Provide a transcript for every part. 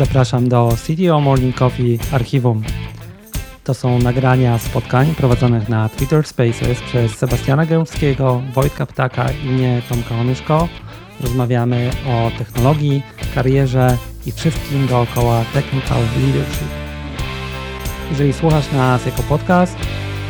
Zapraszam do CTO Morning Coffee Archiwum. To są nagrania spotkań prowadzonych na Twitter Spaces przez Sebastiana Gębskiego, Wojtka Ptaka i mnie, Tomka Onyszko. Rozmawiamy o technologii, karierze i wszystkim dookoła Technical Leadership. Jeżeli słuchasz nas jako podcast,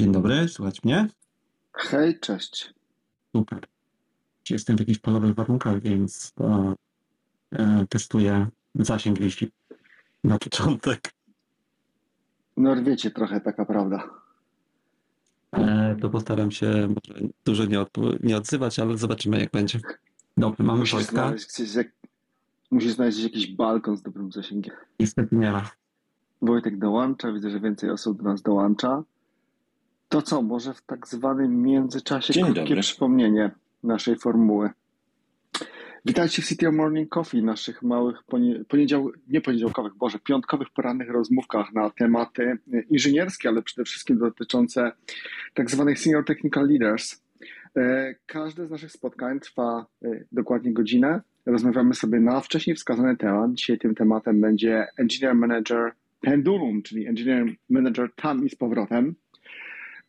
Dzień dobry, słuchać mnie? Hej, cześć. Super. Jestem w jakichś polowych warunkach, więc e, e, testuję zasięg liści na początek. No rwiecie trochę, taka prawda. E, to postaram się może dużo nie, nie odzywać, ale zobaczymy jak będzie. Dobrze, mamy Musisz Wojtka. znaleźć, gdzieś jak... Musisz znaleźć jakiś balkon z dobrym zasięgiem. Niestety nie ma. Wojtek dołącza, widzę, że więcej osób do nas dołącza. To co, może w tak zwanym międzyczasie Dzień krótkie dobry. przypomnienie naszej formuły. Witajcie w City Morning Coffee, naszych małych ponie... poniedział... nie poniedziałkowych, boże, piątkowych porannych rozmówkach na tematy inżynierskie, ale przede wszystkim dotyczące tak zwanych Senior Technical Leaders. E, Każde z naszych spotkań trwa e, dokładnie godzinę. Rozmawiamy sobie na wcześniej wskazany temat. Dzisiaj tym tematem będzie Engineer Manager Pendulum, czyli Engineer Manager tam i z powrotem.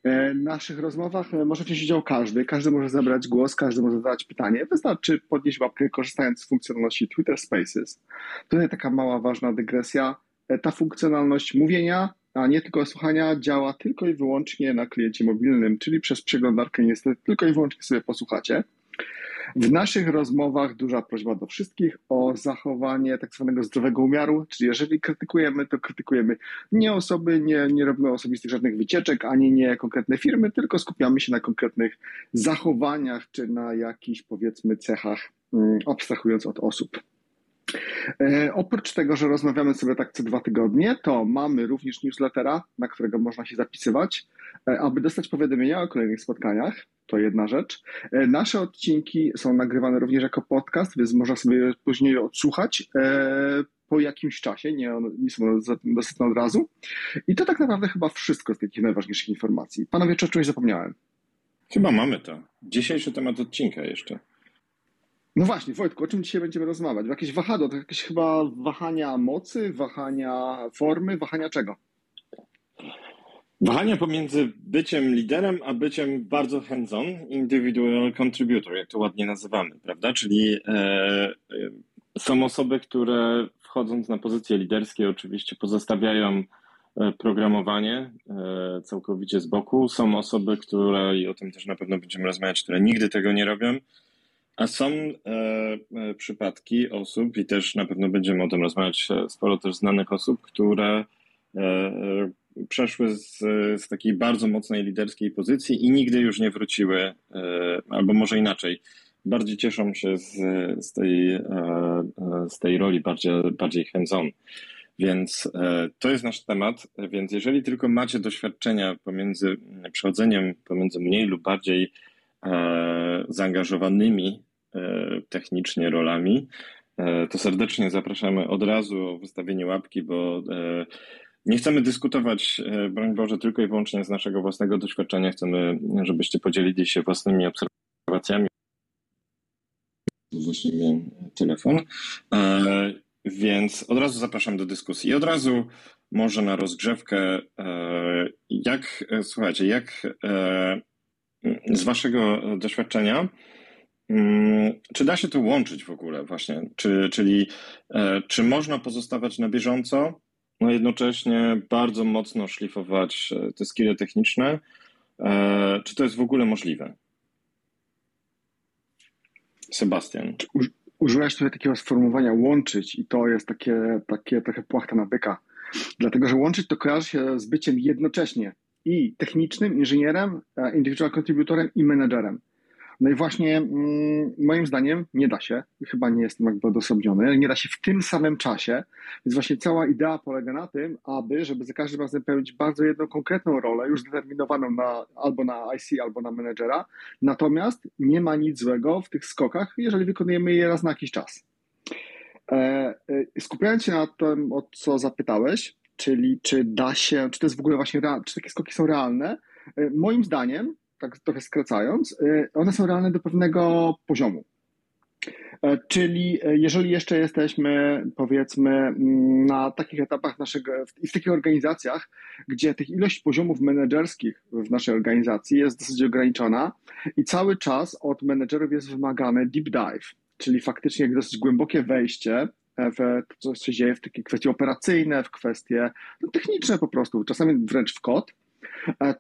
E, naszych rozmowach e, może wziąć udział każdy, każdy może zabrać głos, każdy może zadać pytanie. Wystarczy podnieść łapkę korzystając z funkcjonalności Twitter Spaces. Tutaj taka mała, ważna dygresja. E, Ta funkcjonalność mówienia, a nie tylko słuchania, działa tylko i wyłącznie na kliencie mobilnym, czyli przez przeglądarkę niestety tylko i wyłącznie sobie posłuchacie. W naszych rozmowach duża prośba do wszystkich o zachowanie tak zwanego zdrowego umiaru, czyli jeżeli krytykujemy, to krytykujemy nie osoby, nie, nie robimy osobistych żadnych wycieczek, ani nie konkretne firmy, tylko skupiamy się na konkretnych zachowaniach czy na jakichś powiedzmy cechach, mm, abstrahując od osób. E, oprócz tego, że rozmawiamy sobie tak co dwa tygodnie, to mamy również newslettera, na którego można się zapisywać, e, aby dostać powiadomienia o kolejnych spotkaniach. To jedna rzecz. E, Nasze odcinki są nagrywane również jako podcast, więc można sobie później odsłuchać e, po jakimś czasie, nie, nie są dostępne od razu. I to tak naprawdę chyba wszystko z takich najważniejszych informacji. Panowie, czy o czymś zapomniałem? Chyba mamy to. Dzisiejszy temat odcinka jeszcze. No właśnie, Wojtku, o czym dzisiaj będziemy rozmawiać? Jakieś wahadło, to jakieś chyba wahania mocy, wahania formy, wahania czego? Wahania pomiędzy byciem liderem, a byciem bardzo hands-on, individual contributor, jak to ładnie nazywamy, prawda? Czyli e, e, są osoby, które wchodząc na pozycje liderskie oczywiście pozostawiają e, programowanie e, całkowicie z boku. Są osoby, które, i o tym też na pewno będziemy rozmawiać, które nigdy tego nie robią. A są e, przypadki osób, i też na pewno będziemy o tym rozmawiać, sporo też znanych osób, które przeszły z, z takiej bardzo mocnej liderskiej pozycji i nigdy już nie wróciły, e, albo może inaczej, bardziej cieszą się z, z, tej, e, e, z tej roli bardziej, bardziej hands-on. Więc to jest nasz temat. Więc jeżeli tylko macie doświadczenia pomiędzy przechodzeniem pomiędzy mniej lub bardziej zaangażowanymi technicznie rolami, to serdecznie zapraszamy od razu o wystawienie łapki, bo nie chcemy dyskutować, e, broń Boże, tylko i wyłącznie z naszego własnego doświadczenia. Chcemy, żebyście podzielili się własnymi obserwacjami. Właśnie miałem telefon. E, Więc od razu zapraszam do dyskusji. I od razu może na rozgrzewkę, e, jak, słuchajcie, jak z waszego doświadczenia, mm, czy da się to łączyć w ogóle właśnie? Czy, czyli czy można pozostawać na bieżąco, no jednocześnie bardzo mocno szlifować e, te skille techniczne? E, Czy to jest w ogóle możliwe? Sebastian. Uż- Użyłeś tutaj takiego sformułowania łączyć i to jest takie, takie trochę płachta na byka. Dlatego, że łączyć to kojarzy się z byciem jednocześnie i technicznym inżynierem, e, individual contributorem i menedżerem. No i właśnie mm, moim zdaniem nie da się, chyba nie jestem jakby odosobniony, nie da się w tym samym czasie, więc właśnie cała idea polega na tym, aby, żeby za każdym razem pełnić bardzo jedną konkretną rolę, już zdeterminowaną na, albo na IC, albo na menedżera, natomiast nie ma nic złego w tych skokach, jeżeli wykonujemy je raz na jakiś czas. E, e, skupiając się na tym, o co zapytałeś, czyli czy da się, czy to jest w ogóle właśnie, czy takie skoki są realne, e, moim zdaniem tak trochę skracając, y, one są realne do pewnego poziomu. E, czyli e, jeżeli jeszcze jesteśmy, powiedzmy, mm, na takich etapach naszego, i w takich organizacjach, gdzie tych ilość poziomów menedżerskich w naszej organizacji jest dosyć ograniczona i cały czas od menedżerów jest wymagane deep dive, czyli faktycznie dosyć głębokie wejście w to, co się dzieje w takie kwestie operacyjne, w kwestie no, techniczne po prostu, czasami wręcz w kod, E,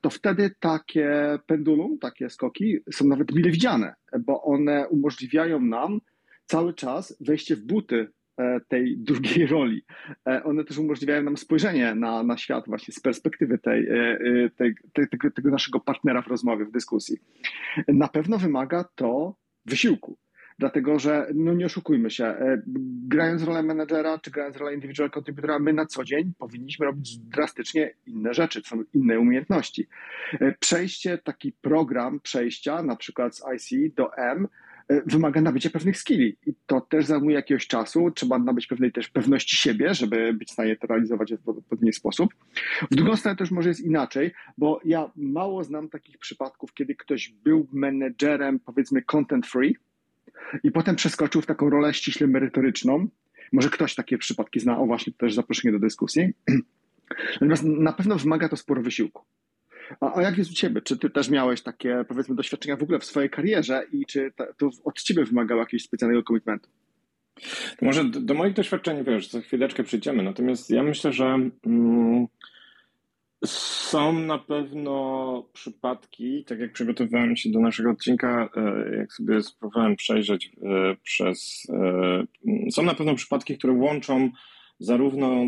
to wtedy takie pendulum, takie skoki są nawet mile widziane, bo one umożliwiają nam cały czas wejście w buty e, tej drugiej roli. E, one też umożliwiają nam spojrzenie na, na świat właśnie z perspektywy tej, tej, tej, tego, tego naszego partnera w rozmowie, w dyskusji. Na pewno wymaga to wysiłku. Dlatego, że no nie oszukujmy się, e, grając rolę menedżera czy grając rolę individual contributora, my na co dzień powinniśmy robić drastycznie inne rzeczy, są inne umiejętności. E, przejście, taki program przejścia, na przykład z IC do M, e, wymaga nabycia pewnych skilli i to też zajmuje jakiegoś czasu, trzeba nabyć pewnej też pewności siebie, żeby być w stanie to realizować w odpowiedni sposób. W drugą stronę też może jest inaczej, bo ja mało znam takich przypadków, kiedy ktoś był menedżerem, powiedzmy content free, i potem przeskoczył w taką rolę ściśle merytoryczną. Może ktoś takie przypadki zna, o właśnie też zaproszenie do dyskusji. Natomiast na pewno wymaga to sporo wysiłku. A, a jak jest u Ciebie? Czy Ty też miałeś takie, powiedzmy, doświadczenia w ogóle w swojej karierze i czy to od Ciebie wymagało jakiegoś specjalnego komitmentu? Może do, do, moich doświadczeń, wiesz, za chwileczkę przyjdziemy. Natomiast ja myślę, że mm, są na pewno przypadki, tak jak przygotowywałem się do naszego odcinka, e, jak sobie spróbowałem przejrzeć e, przez. E, są na pewno przypadki, które łączą zarówno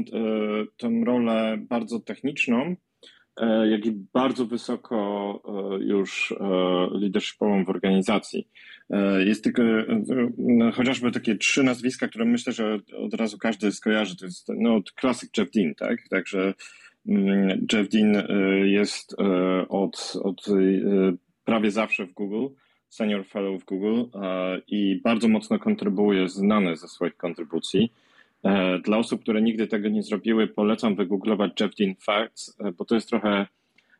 tę rolę bardzo techniczną, jak i bardzo wysoko już leadershipową w organizacji. Jest tylko no, chociażby takie trzy nazwiska, które myślę, że od razu każdy skojarzy. To jest no, klasyk Jeff Dean, tak? Także Jeff Dean y, jest y, od, od y, prawie zawsze w Google, senior fellow w Google i bardzo mocno kontrybuuje, znany ze swoich kontrybucji. E, dla osób, które nigdy tego nie zrobiły, polecam wygooglować Jeff Dean Facts, e, bo to jest trochę,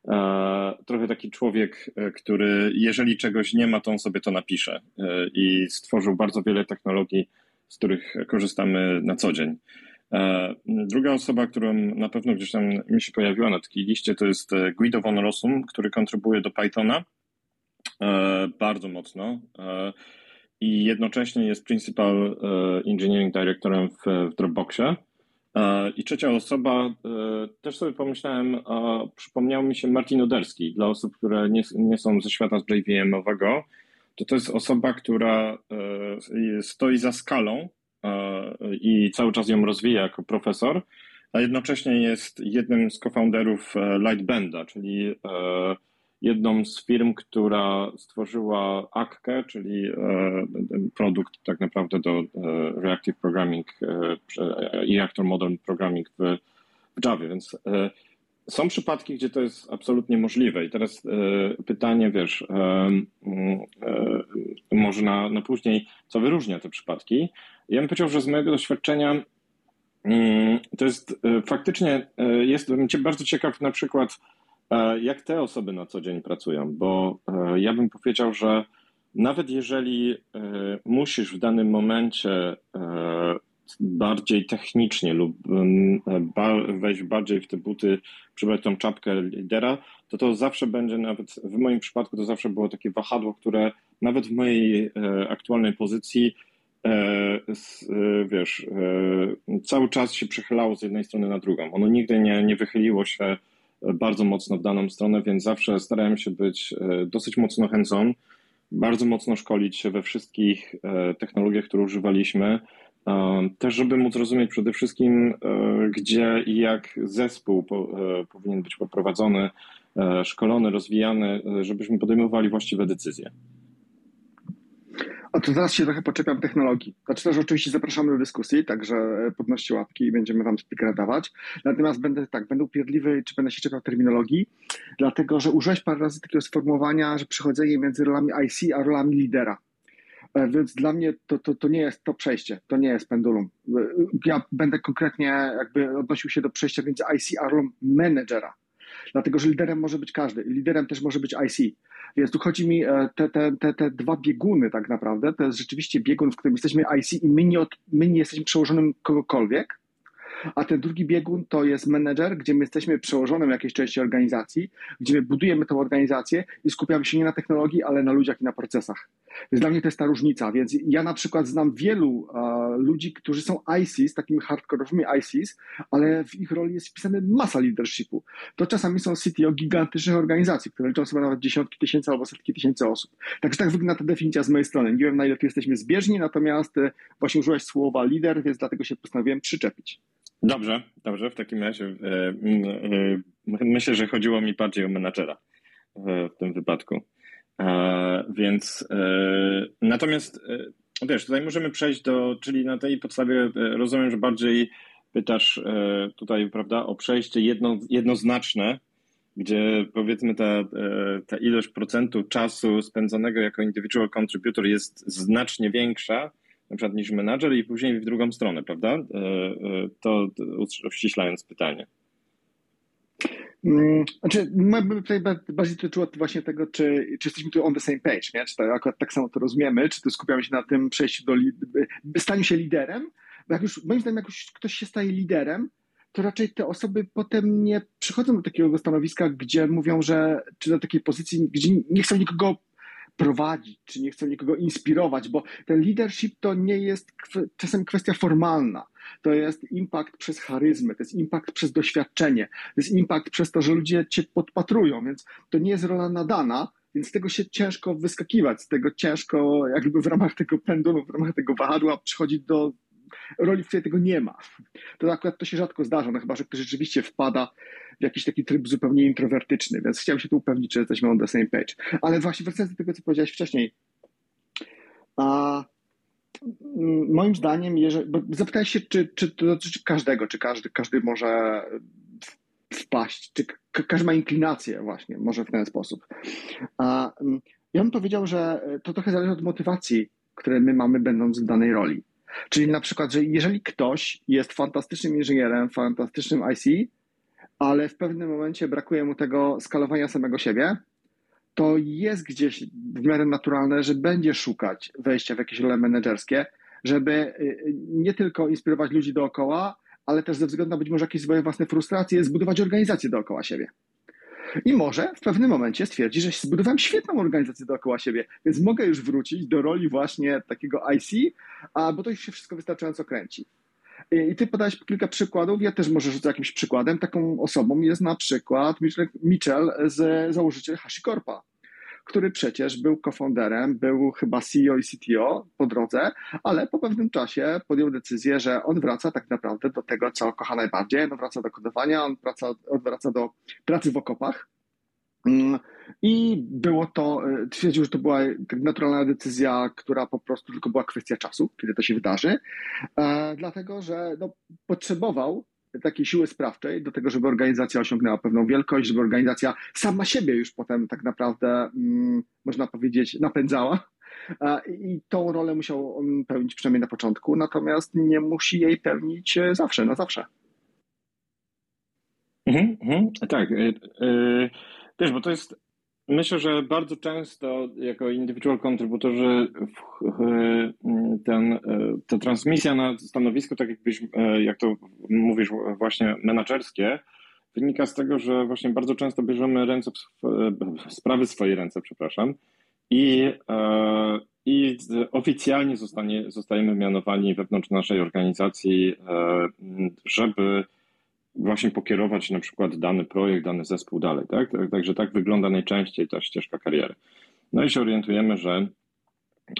e, trochę taki człowiek, który jeżeli czegoś nie ma, to on sobie to napisze i stworzył bardzo wiele technologii, z których korzystamy na co dzień. E, druga osoba, która na pewno gdzieś tam mi się pojawiła na takiej liście, to jest e, Guido von Rossum, który kontrybuje do Pythona e, bardzo mocno i jednocześnie jest Principal Engineering Directorem w, Dropboxie. I trzecia osoba, też sobie pomyślałem, przypomniał mi się Martin Oderski, dla osób, które nie, nie są ze świata JVM-owego, to to jest osoba, która stoi za skalą i cały czas ją rozwija jako profesor, a jednocześnie jest jednym z co-founderów e, Lightbenda, czyli e, jedną z firm, która stworzyła Akkę, czyli e, produkt tak naprawdę do Reactive Programming i Reactor Modern Programming w Java, więc są przypadki, gdzie to jest absolutnie możliwe. I teraz pytanie, wiesz, może na, na później, co wyróżnia te przypadki. Ja bym powiedział, że z mojego doświadczenia mm, to jest e, faktycznie, e, jestem bardzo ciekaw na przykład, e, jak te osoby na co dzień pracują, bo ja bym powiedział, że nawet jeżeli musisz w danym momencie bardziej technicznie lub wejść bardziej w te buty, przybrać tą czapkę lidera, to to zawsze będzie, nawet w moim przypadku to zawsze było takie wahadło, które nawet w mojej aktualnej pozycji E, e, wiesz, e, cały czas się przechylało z jednej strony na drugą. Ono nigdy nie, nie wychyliło się bardzo mocno w daną stronę, więc zawsze starałem się być dosyć mocno hands-on, bardzo mocno szkolić się we wszystkich technologiach, które używaliśmy. Też, żeby móc rozumieć przede wszystkim, gdzie i jak zespół powinien być poprowadzony, szkolony, rozwijany, żebyśmy podejmowali właściwe decyzje. A to się trochę podczepiam technologii. Znaczy też oczywiście zapraszamy do dyskusji, także podnoście łapki i będziemy wam speakera dawać. Natomiast będę tak, będę upierdliwy, czy będę się czepiał terminologii, dlatego że użyłeś parę razy takiego sformułowania, że przechodzenie między rolami IC a rolami lidera. E, więc dla mnie to, to, to nie jest to przejście, to nie jest pendulum. E, ja będę konkretnie jakby odnosił się do przejścia między IC a rolą menedżera. Dlatego, że liderem może być każdy. Liderem też może być IC. Więc tu chodzi mi e, te, te, te, te dwa bieguny tak naprawdę. To jest rzeczywiście biegun, w którym jesteśmy IC i my nie, od, my nie jesteśmy przełożonym kogokolwiek, a ten drugi biegun to jest menedżer, gdzie my jesteśmy przełożonym jakiejś części organizacji, gdzie my budujemy tę organizację i skupiamy się nie na technologii, ale na ludziach i na procesach. Więc dla mnie to jest ta różnica. Więc ja na przykład znam wielu uh, ludzi, którzy są ICs, takimi hardkorowymi ICs, ale w ich roli jest wpisana masa leadershipu. To czasami są CTO gigantycznych organizacji, które liczą sobie nawet dziesiątki tysięcy albo setki tysięcy osób. Także tak wygląda ta definicja z mojej strony. Nie wiem, na ile tu jesteśmy zbieżni, natomiast e, właśnie użyłeś słowa lider, więc dlatego się postanowiłem przyczepić. Dobrze, dobrze. W takim razie e, e, myślę, że chodziło mi bardziej o menadżera w, tym wypadku. E, więc natomiast wiesz, tutaj możemy przejść do, czyli na tej podstawie rozumiem, że bardziej pytasz tutaj, prawda, o przejście jedno, jednoznaczne, gdzie powiedzmy ta, ta ilość procentu czasu spędzonego jako individual contributor jest znacznie większa na przykład niż menadżer i później w drugą stronę, prawda? E, e, to uściślając pytanie. Mm, znaczy, tutaj bardziej dotyczyło właśnie tego, czy, czy jesteśmy tu on the same page, nie? czy to akurat tak samo to rozumiemy, czy tu skupiamy się na tym przejściu do, staniu się liderem, bo jak już, moim zdaniem, jak już ktoś się staje liderem, to raczej te osoby potem nie przychodzą do takiego stanowiska, gdzie mówią, że, czy do takiej pozycji, gdzie nie chcą nikogo prowadzić, czy nie chcą nikogo inspirować, bo ten leadership to nie jest czasem kwestia formalna. To jest impact przez charyzmę, to jest impact przez doświadczenie, to jest impact przez to, że ludzie cię podpatrują, więc to nie jest rola nadana, więc z tego się ciężko wyskakiwać, z tego ciężko jakby w ramach tego pendulu, w ramach tego wahadła przychodzić do roli, w której tego nie ma. To akurat to się rzadko zdarza, no chyba, że ktoś rzeczywiście wpada w jakiś taki tryb zupełnie introwertyczny, więc chciałem się tu upewnić, że jesteśmy on the same page. Ale właśnie wracając do tego, co powiedziałeś wcześniej, a mm, moim zdaniem, jeżeli, bo zapytałeś się, czy, czy to dotyczy każdego, czy każdy, każdy może wpaść, czy każdy ma inklinację właśnie, może w ten sposób. A mm, ja bym powiedział, że to trochę zależy od motywacji, które my mamy będąc w danej roli. Czyli na przykład, że jeżeli ktoś jest fantastycznym inżynierem, fantastycznym IC, ale w pewnym momencie brakuje mu tego skalowania samego siebie, to jest gdzieś w miarę naturalne, że będzie szukać wejścia w jakieś role menedżerskie, żeby y, nie tylko inspirować ludzi dookoła, ale też ze względu na być może jakieś swoje własne frustracje, zbudować organizację dookoła siebie. I może w pewnym momencie stwierdzi, że zbudowałem świetną organizację dookoła siebie, więc mogę już wrócić do roli właśnie takiego IC, a, bo to już się wszystko wystarczająco kręci. I ty podałeś kilka przykładów, ja też może rzucę jakimś przykładem. Taką osobą jest na przykład Mitchell, z założyciel HashiCorpa, który przecież był cofounderem, był chyba CEO i CTO po drodze, ale po pewnym czasie podjął decyzję, że on wraca tak naprawdę do tego, co kocha najbardziej. On wraca do kodowania, on, wraca, on wraca do pracy w okopach. Mm, I było to, e, twierdził, że to była naturalna decyzja, która po prostu tylko była kwestia czasu, kiedy to się wydarzy, e, dlatego że no, potrzebował takiej siły sprawczej do tego, żeby organizacja osiągnęła pewną wielkość, żeby organizacja sama siebie już potem tak naprawdę, mm, można powiedzieć, napędzała. E, I tą rolę musiał on pełnić przynajmniej na początku, natomiast nie musi jej pełnić zawsze, na zawsze. Mhm, mhm, tak. Wiesz, bo to jest, myślę, że bardzo często jako indywidual contributorzy ten, ta transmisja na stanowisku, tak jakbyś, jak to mówisz właśnie menedżerskie, wynika z tego, że właśnie bardzo często bierzemy ręce, sprawy w swoje ręce, przepraszam, i, e, i oficjalnie zostanie, zostajemy mianowani wewnątrz naszej organizacji, e, żeby właśnie pokierować na przykład dany projekt, dany zespół dalej. Tak? Także tak wygląda najczęściej ta ścieżka kariery. No i się orientujemy, że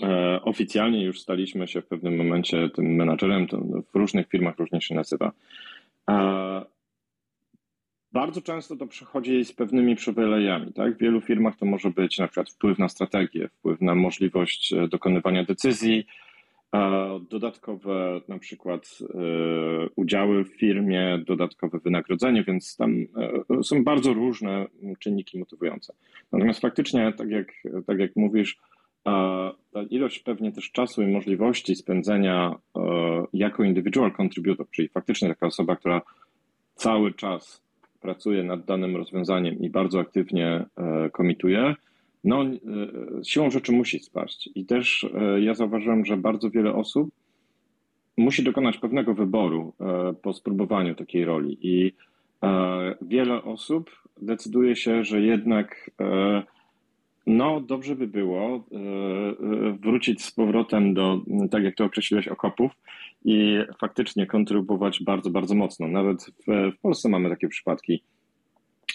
e, oficjalnie już staliśmy się w pewnym momencie tym menadżerem, to w różnych firmach różnie się nazywa. bardzo często to przychodzi z pewnymi przywilejami. Tak? W wielu firmach to może być na przykład wpływ na strategię, wpływ na możliwość e, dokonywania decyzji, dodatkowe na przykład udziały w firmie, dodatkowe wynagrodzenie, więc tam są bardzo różne czynniki motywujące. Natomiast faktycznie, tak jak, tak jak mówisz, ta ilość pewnie też czasu i możliwości spędzenia e, jako individual contributor, czyli faktycznie taka osoba, która cały czas pracuje nad danym rozwiązaniem i bardzo aktywnie e, komituje, no e, siłą rzeczy musi spaść. I też ja zauważyłem, że bardzo wiele osób musi dokonać pewnego wyboru po spróbowaniu takiej roli i wiele osób decyduje się, że jednak no, dobrze by było e, e, wrócić z powrotem do, tak jak to określiłeś, okopów i faktycznie kontrybuować bardzo, bardzo mocno. Nawet w, w Polsce mamy takie przypadki.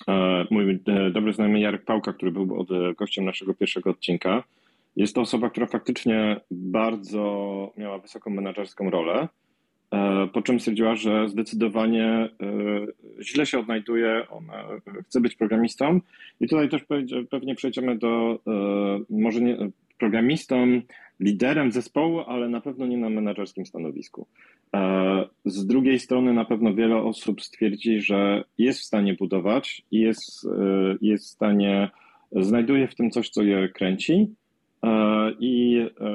E, mój dobry znajomy Jarek Pałka, który był gościem naszego pierwszego odcinka, jest to osoba, która faktycznie bardzo miała wysoką menedżerską rolę E, po czym stwierdziła, że zdecydowanie e, źle się odnajduje, ona chce być programistą. I tutaj też pewnie przejdziemy do e, może nie programistą, liderem zespołu, ale na pewno nie na menedżerskim stanowisku. Z drugiej strony na pewno wiele osób stwierdzi, że jest w stanie budować i jest, jest w stanie, znajduje w tym coś, co je kręci, E, i e,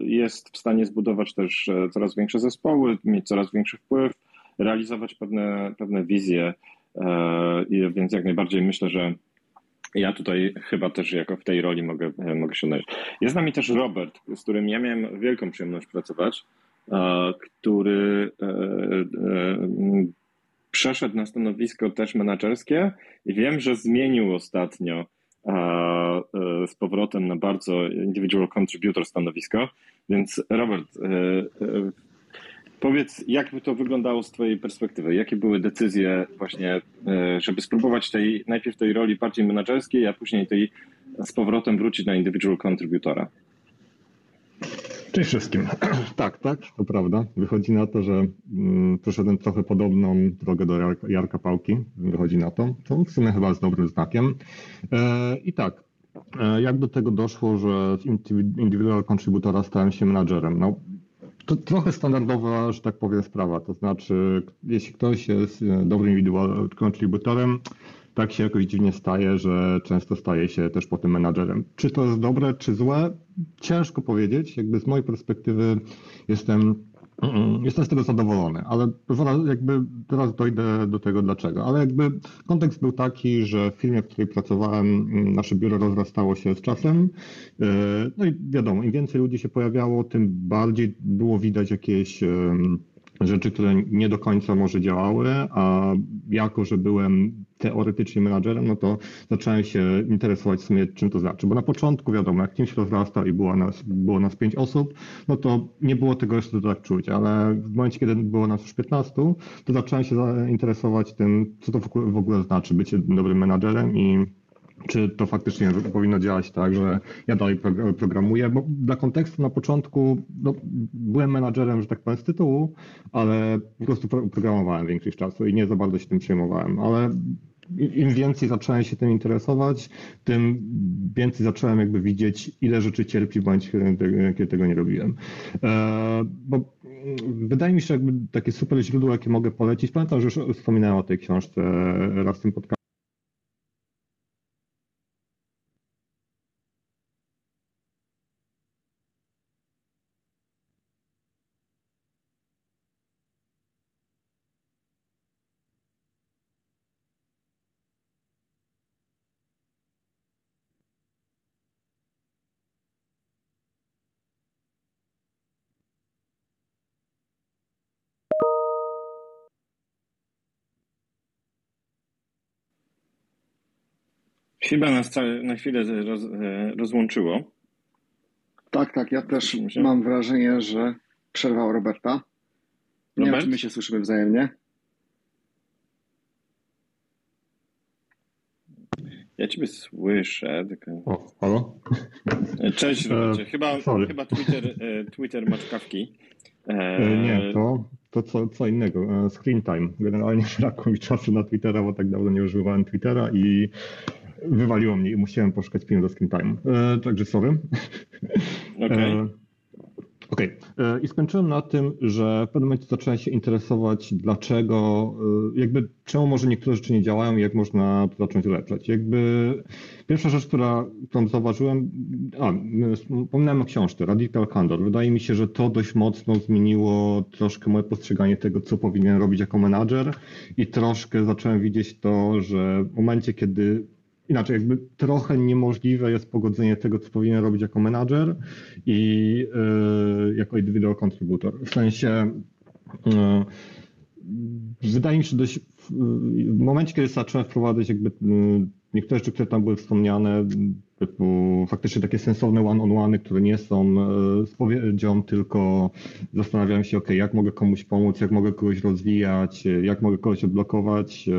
jest w stanie zbudować też e, coraz większe zespoły, mieć coraz większy wpływ, realizować pewne, pewne wizje. Więc jak najbardziej myślę, że ja tutaj chyba też jako w tej roli mogę, mogę się odnaleźć. Jest z nami też Robert, z którym ja miałem wielką przyjemność pracować, który przeszedł na stanowisko też menedżerskie i wiem, że zmienił ostatnio E, z powrotem na bardzo individual contributor stanowisko. Więc Robert, e, e, powiedz, jak by to wyglądało z Twojej perspektywy? Jakie były decyzje właśnie, żeby spróbować tej, najpierw tej roli bardziej menedżerskiej, a później tej z powrotem wrócić na individual contributora? Cześć wszystkim. tak, tak, to prawda. Wychodzi na to, że mm, przeszedłem trochę podobną drogę do Jarka Pałki. Wychodzi na to, co w sumie chyba jest dobrym znakiem. E, I tak, e, jak do tego doszło, że z indywidual contributora stałem się menadżerem? No, to trochę standardowa, że tak powiem, sprawa. To znaczy, jeśli ktoś jest e, dobrym indywidual contributorem, tak się jakoś dziwnie staje, że często staje się też potem menadżerem. Czy to jest dobre, czy złe? Ciężko powiedzieć. Jakby z mojej perspektywy jestem, jestem z tego zadowolony, ale jakby teraz dojdę do tego dlaczego. Ale jakby kontekst był taki, że w firmie, w której pracowałem, nasze biuro rozrastało się z czasem. E, no i wiadomo, im więcej ludzi się pojawiało, tym bardziej było widać jakieś rzeczy, które nie do końca może działały, a jako, że byłem teoretycznie menadżerem, no to zacząłem się interesować w sumie, czym to znaczy. Bo na początku, wiadomo, jak team się rozrasta i było nas, było nas pięć osób, no to nie było tego jeszcze tak czuć, ale w momencie, kiedy było nas już 15, to zacząłem się interesować tym, co to w ogóle znaczy bycie dobrym menadżerem i czy to faktycznie powinno działać tak, że ja dalej programuję, bo dla kontekstu na początku no, byłem menadżerem, że tak powiem, z tytułu, ale po prostu programowałem większość czasu i nie za bardzo się tym przejmowałem, ale im więcej zacząłem się tym interesować, tym więcej zacząłem jakby widzieć, ile rzeczy cierpi, bądź kiedy tego nie robiłem. E, bo wydaje mi się, jakby takie super źródło, jakie mogę polecić, pamiętam, że już wspominałem o tej książce raz w tym podcastie, Chyba nas na chwilę roz, e, rozłączyło. Tak, tak, ja też mam wrażenie, że przerwał Roberta. Nie Robert? wiem, czy my się słyszymy wzajemnie. Ja Ja ciebie słyszę, tylko... O, halo? Cześć, Robercie. Chyba, sorry. chyba Twitter, e, Twitter ma czkawki. E, E, Nie, to, to co, co innego. E, Screen time. Generalnie brakło mi czasu na Twittera, bo tak dawno nie używałem Twittera i wywaliło mnie i musiałem poszukać filmu do screen time. E, także sorry. Okej. E, Okej. E, I skończyłem na tym, że w pewnym momencie zacząłem się interesować, dlaczego, e, jakby czemu może niektóre rzeczy nie działają i jak można to zacząć ulepszać. Jakby pierwsza rzecz, która, którą zauważyłem, a, wspomniałem o książce Radical Candor. Wydaje mi się, że to dość mocno zmieniło troszkę moje postrzeganie tego, co powinien robić jako menadżer i troszkę zacząłem widzieć to, że w momencie, kiedy inaczej, jakby trochę niemożliwe jest pogodzenie tego, co powinien robić jako menadżer i y, jako individual contributor. W sensie y, wydaje mi się dość w, momencie, kiedy zacząłem wprowadzać jakby y, niektóre rzeczy, które tam były wspomniane, typu faktycznie takie sensowne one-on-one, które nie są e, spowiedzią, tylko zastanawiałem się, ok, jak mogę komuś pomóc, jak mogę kogoś rozwijać, e, jak mogę kogoś odblokować, e,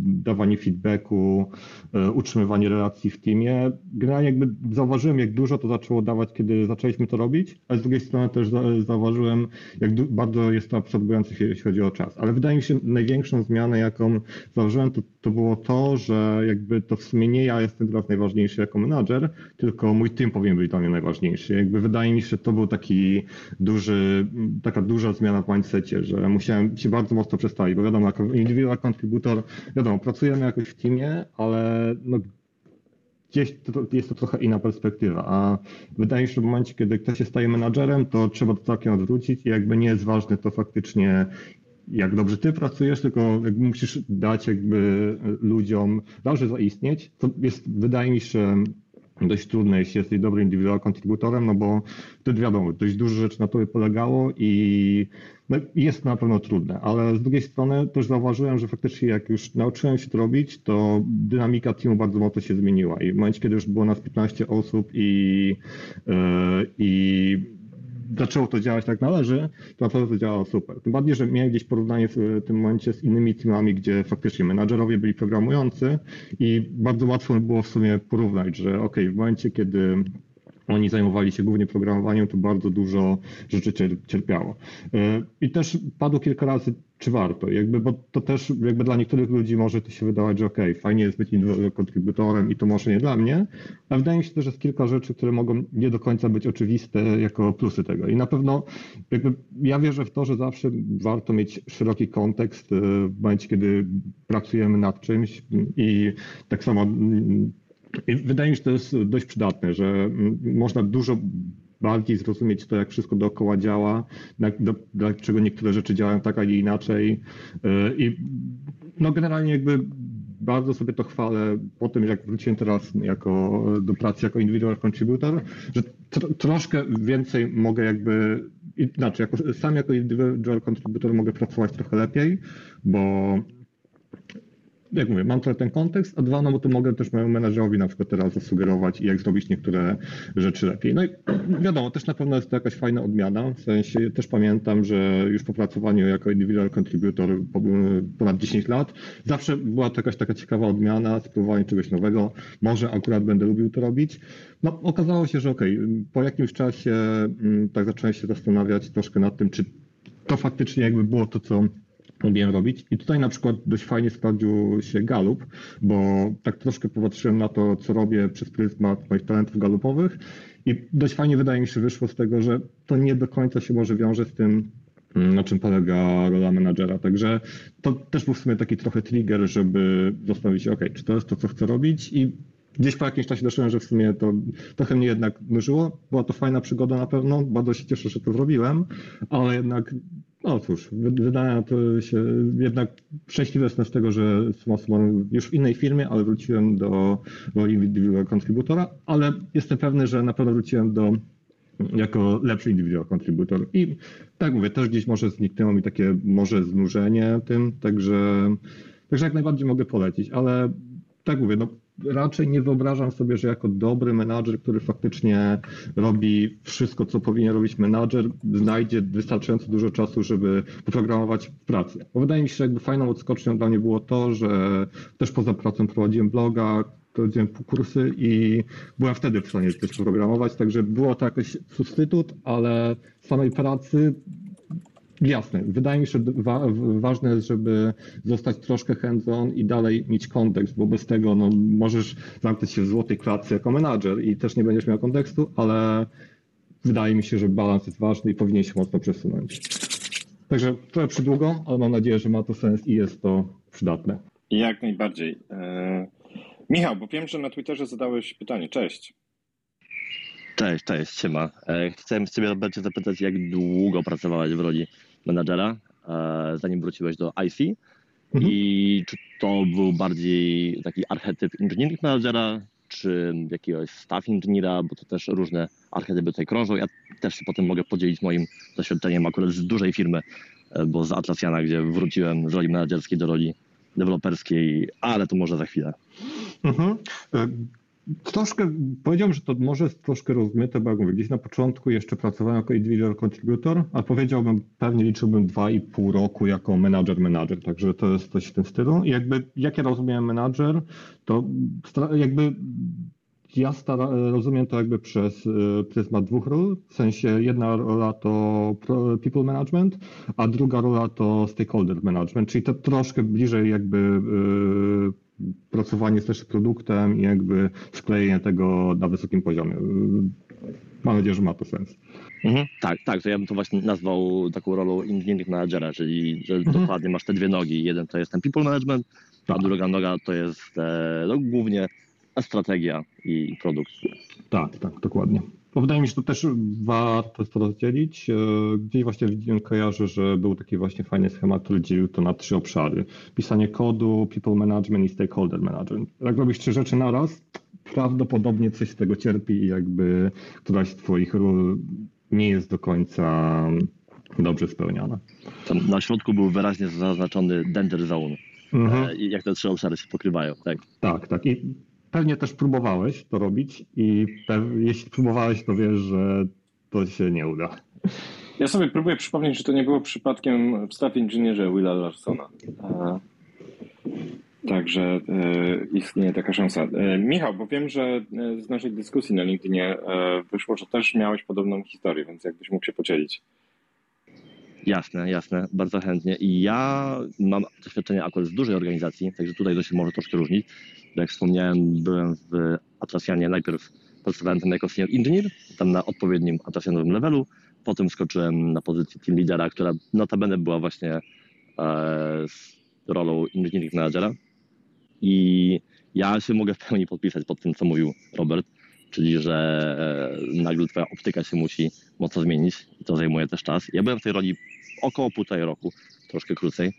dawanie feedbacku, e, utrzymywanie relacji w teamie. Generalnie jakby zauważyłem, jak dużo to zaczęło dawać, kiedy zaczęliśmy to robić, ale z drugiej strony też za- zauważyłem, jak bardzo jest to absorbujące, jeśli chodzi o czas. Ale wydaje mi się, największą zmianę, jaką zauważyłem, to, to było to, że jakby to w sumie nie ja jestem teraz najważniejszy jako menadżer, tylko mój team powinien być dla mnie najważniejszy. Jakby wydaje mi się, że to był taki duży, taka duża zmiana w mindsetie, że musiałem się bardzo mocno przestawić, bo wiadomo, jako individual contributor, wiadomo, pracujemy jakoś w teamie, ale no, gdzieś to, jest to trochę inna perspektywa, a wydaje mi się, że w momencie, kiedy ktoś się staje menadżerem, to trzeba to całkiem odwrócić i jakby nie jest ważne to faktycznie, jak dobrze ty pracujesz, tylko musisz dać jakby ludziom, dobrze zaistnieć, to jest, wydaje mi się, dość trudne, jeśli jesteś dobrym indywidualnym kontrybutorem, no bo wtedy wiadomo, dość dużo rzeczy na tobie polegało i no, jest na pewno trudne, ale z drugiej strony też zauważyłem, że faktycznie jak już nauczyłem się to robić, to dynamika teamu bardzo mocno się zmieniła. I w momencie, kiedy już było nas 15 osób i, yy, i zaczęło to działać tak należy, to naprawdę to działało super. Tym bardziej, że miałem gdzieś porównanie w tym momencie z innymi teamami, gdzie faktycznie menadżerowie byli programujący i bardzo łatwo było w sumie porównać, że ok, w momencie, kiedy oni zajmowali się głównie programowaniem, to bardzo dużo rzeczy cier- cierpiało. E, I też padło kilka razy, czy warto, jakby, bo to też jakby dla niektórych ludzi może to się wydawać, że ok, fajnie jest być kontrybutorem i to może nie dla mnie, a wydaje mi się też, że jest kilka rzeczy, które mogą nie do końca być oczywiste jako plusy tego. I na pewno jakby ja wierzę w to, że zawsze warto mieć szeroki kontekst e, w momencie, kiedy pracujemy nad czymś i tak samo mm, i wydaje mi się, że to jest dość przydatne, że mm, można dużo bardziej zrozumieć to, jak wszystko dookoła działa, dlaczego niektóre rzeczy działają tak, a nie inaczej. Yy, I no generalnie jakby bardzo sobie to chwalę po tym, jak wróciłem teraz jako, do pracy jako individual contributor, że tro, troszkę więcej mogę jakby, inaczej, jako, sam jako individual contributor mogę pracować trochę lepiej, bo jak mówię, mam trochę ten kontekst, a dwa, no bo to mogę też mojemu menadżerowi na przykład teraz zasugerować, jak zrobić niektóre rzeczy lepiej. No i wiadomo, też na pewno jest to jakaś fajna odmiana, w sensie też pamiętam, że już po pracowaniu jako individual contributor po- ponad 10 lat, zawsze była to jakaś taka ciekawa odmiana, spróbowanie czegoś nowego, może akurat będę lubił to robić. No okazało się, że okej, po jakimś czasie mm, tak zacząłem się zastanawiać troszkę nad tym, czy to faktycznie jakby było to, co lubiłem robić. I tutaj na przykład dość fajnie sprawdził się Galup, bo tak troszkę popatrzyłem na to, co robię przez pryzmat moich talentów galupowych i dość fajnie wydaje mi się wyszło z tego, że to nie do końca się może wiąże z tym, na czym polega rola menadżera. Także to też był w sumie taki trochę trigger, żeby zastanowić się, ok, czy to jest to, co chcę robić i Gdzieś po jakimś czasie doszedłem, że w sumie to trochę mnie jednak nużyło. Była to fajna przygoda na pewno, bardzo się cieszę, że to zrobiłem, ale jednak no cóż, wy- wydaje to się jednak szczęśliwy jestem z tego, że jestem osobą już w innej firmie, ale wróciłem do roli individual contributora, ale jestem pewny, że na pewno wróciłem do jako lepszy individual contributor. I tak mówię, też gdzieś może zniknęło mi takie może znużenie tym, także, także jak najbardziej mogę polecić, ale tak mówię, no raczej nie wyobrażam sobie, że jako dobry menadżer, który faktycznie robi wszystko, co powinien robić menadżer, znajdzie wystarczająco dużo czasu, żeby poprogramować w pracy. Bo wydaje mi się, że jakby fajną odskocznią dla mnie było to, że też poza pracą prowadziłem bloga, prowadziłem kursy i byłem wtedy w stanie też programować, także było to jakiś substytut, ale samej pracy Jasne. Wydaje mi się, że wa ważne jest, żeby zostać troszkę hands-on i dalej mieć kontekst, bo bez tego no, możesz zamknąć się w złotej klatce jako menadżer i też nie będziesz miał kontekstu, ale wydaje mi się, że balans jest ważny i powinien się mocno przesunąć. Także trochę przydługo, ale mam nadzieję, że ma to sens i jest to przydatne. Jak najbardziej. E... Michał, bo wiem, że na Twitterze zadałeś pytanie. Cześć. Cześć, cześć, siema. E, chciałem z Ciebie, Robercie, zapytać, jak długo pracowałeś w roli menadżera, e, zanim wróciłeś do IC? Mhm. I czy to był bardziej taki archetyp engineering managera, czy jakiegoś staff inżyniera, bo to też różne archetypy tutaj krążą. Ja też się potem mogę podzielić moim doświadczeniem akurat z dużej firmy, e, bo z Atlassiana, gdzie wróciłem z roli menedżerskiej do roli deweloperskiej, ale to może za chwilę. Mhm. Troszkę, powiedziałbym, że to może jest troszkę rozmyte, bo jak mówię, gdzieś na początku jeszcze pracowałem jako individual contributor, a powiedziałbym, pewnie liczyłbym dwa i pół roku jako manager manager, także to jest coś w tym stylu. I jakby, jak ja rozumiem manager, to jakby ja stara, rozumiem to jakby przez y, pryzmat dwóch ról, w sensie jedna rola to people management, a druga rola to stakeholder management, czyli to troszkę bliżej jakby y, pracowanie z też produktem i jakby sklejenie tego na wysokim poziomie. Mam nadzieję, że ma to sens. Mhm, tak, tak, to ja bym to właśnie nazwał taką rolą engineering managera, czyli że mhm. dokładnie masz te dwie nogi. Jeden to jest ten people management, a tak. druga noga to jest e, no, głównie strategia i produkt. Tak, tak, dokładnie. Bo wydaje mi się, że to też warto to rozdzielić. E, gdzieś właśnie widziałem, kojarzę, że był taki właśnie fajny schemat, który dzielił to na trzy obszary. Pisanie kodu, people management i stakeholder management. Jak robisz trzy rzeczy naraz, prawdopodobnie coś z tego cierpi i jakby któraś z twoich ról nie jest do końca dobrze spełniana. Tam na środku był wyraźnie zaznaczony danger zone. Mhm. E, jak te trzy obszary się pokrywają, tak? Tak, tak. I pewnie też próbowałeś to robić i jeśli próbowałeś, to wiesz, że to się nie uda. Ja sobie próbuję przypomnieć, czy to nie było przypadkiem w staff inżynierze Willa Larsona. Także e, istnieje taka szansa. E, Michał, bo wiem, że e, z naszej dyskusji na LinkedInie wyszło, że też miałeś podobną historię, więc jakbyś mógł się podzielić. Jasne, jasne, bardzo chętnie. I ja mam doświadczenie akurat z dużej organizacji, także tutaj to się może troszkę różnić. Jak wspomniałem, byłem w Atlassianie, najpierw pracowałem tam jako senior engineer, tam na odpowiednim Atlassianowym levelu, potem skoczyłem na pozycję team leadera, która notabene była właśnie e, z rolą engineering managera. I ja się mogę w pełni podpisać pod tym, co mówił Robert, czyli że e, nagle twoja optyka się musi mocno zmienić i to zajmuje też czas. Ja byłem w tej roli około półtorej roku, troszkę krócej.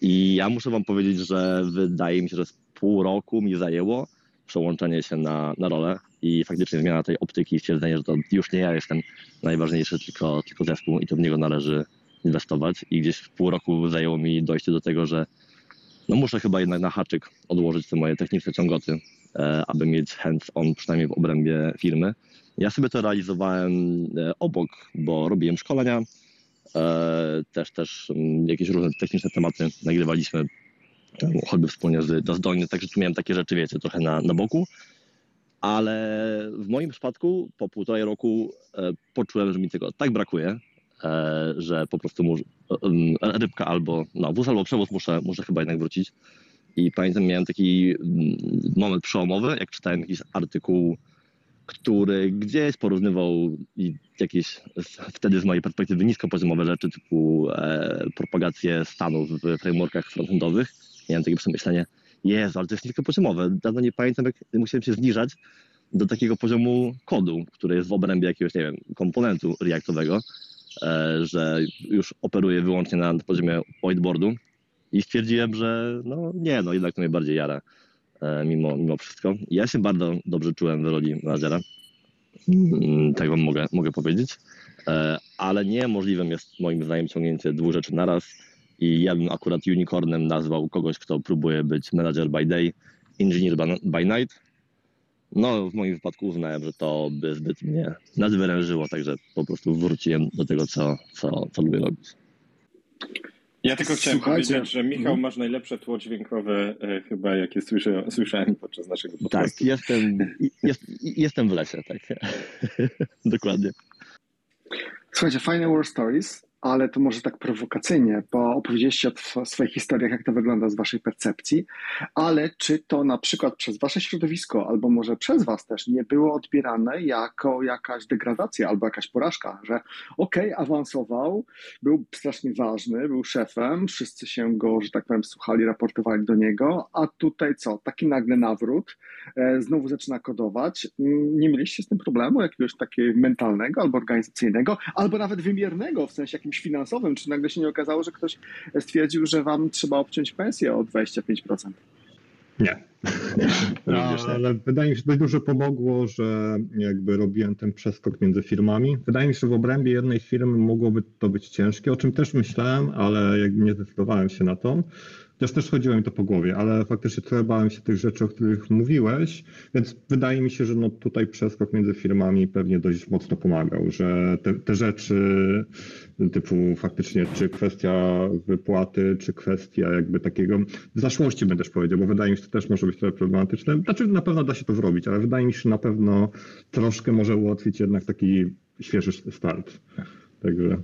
I ja muszę wam powiedzieć, że wydaje mi się, że pół roku mi zajęło przełączenie się na, na rolę i faktycznie zmiana tej optyki i stwierdzenie, że to już nie ja jestem najważniejszy, tylko, tylko zespół i to w niego należy inwestować. I gdzieś w pół roku zajęło mi dojście do tego, że no muszę chyba jednak na haczyk odłożyć te moje techniczne ciągoty, e, aby mieć hands-on przynajmniej w obrębie firmy. Ja sobie to realizowałem e, obok, bo robiłem szkolenia, e, też też mm, jakieś różne techniczne tematy nagrywaliśmy choćby wspólnie z Dozdolny, także tu miałem takie rzeczy, wiecie, trochę na, na boku, ale w moim przypadku po półtorej roku poczułem, że mi tego tak brakuje, że po prostu muszę, rybka albo no, wóz albo przewóz muszę, muszę chyba jednak wrócić. I pamiętam, miałem taki mm, moment przełomowy, jak czytałem jakiś artykuł który gdzieś porównywał jakieś wtedy z mojej perspektywy niskopoziomowe rzeczy typu e, propagację stanów w frameworkach frontendowych. Miałem takie przemyślenie, Jezu, ale to jest niskopoziomowe. Dawno nie pamiętam, jak musiałem się zniżać do takiego poziomu kodu, który jest w obrębie jakiegoś, nie wiem, komponentu reactowego, e, że już operuję wyłącznie na poziomie whiteboardu i stwierdziłem, że no nie, no jednak to mnie bardziej jara. E, mimo, mimo wszystko. Ja się bardzo dobrze czułem w roli menadżera, mm, tak wam mogę, mogę powiedzieć, e, ale niemożliwym jest moim zdaniem ciągnięcie dwóch rzeczy naraz i ja bym akurat unicornem nazwał kogoś, kto próbuje być manager by day, engineer by night. No, w moim wypadku uznałem, że to by zbyt mnie nadwyrężyło, także po prostu wróciłem do tego, co, co, co lubię robić. Ja tylko chciałem Słuchajcie. powiedzieć, że Michał, Mhm. masz najlepsze tło dźwiękowe e, chyba, jakie słyszę, słyszałem podczas naszego Tak, podcastu. jestem, jest, jestem w lesie, tak. Dokładnie. Słuchajcie, fajne war stories, ale to może tak prowokacyjnie, bo opowiedzieliście o swoich historiach, jak to wygląda z waszej percepcji, ale czy to na przykład przez wasze środowisko, albo może przez was też nie było odbierane jako jakaś degradacja albo jakaś porażka, że okej, awansował, był strasznie ważny, był szefem, wszyscy się go, że tak powiem, słuchali, raportowali do niego, a tutaj co, taki nagle nawrót, e, znowu zaczyna kodować. Nie mieliście z tym problemu jakiegoś takiego mentalnego albo organizacyjnego, albo nawet wymiernego, w sensie jakimś finansowym? Czy nagle się nie okazało, że ktoś stwierdził, że wam trzeba obciąć pensję o 25%? Nie. Nie. Ale wydaje mi się, że dość dużo pomogło, że jakby robiłem ten przeskok między firmami. Wydaje mi się, że w obrębie jednej firmy mogłoby to być ciężkie, o czym też myślałem, ale jakby nie zdecydowałem się na to. Chociaż też chodziło mi to po głowie, ale faktycznie trochę bałem się tych rzeczy, o których mówiłeś, więc wydaje mi się, że no tutaj przeskok między firmami pewnie dość mocno pomagał, że te, te rzeczy typu faktycznie czy kwestia wypłaty, czy kwestia jakby takiego zaszłości będę też powiedział, bo wydaje mi się, że to też może być trochę problematyczne. Znaczy na pewno da się to zrobić, ale wydaje mi się, że na pewno troszkę może ułatwić jednak taki świeży start. Także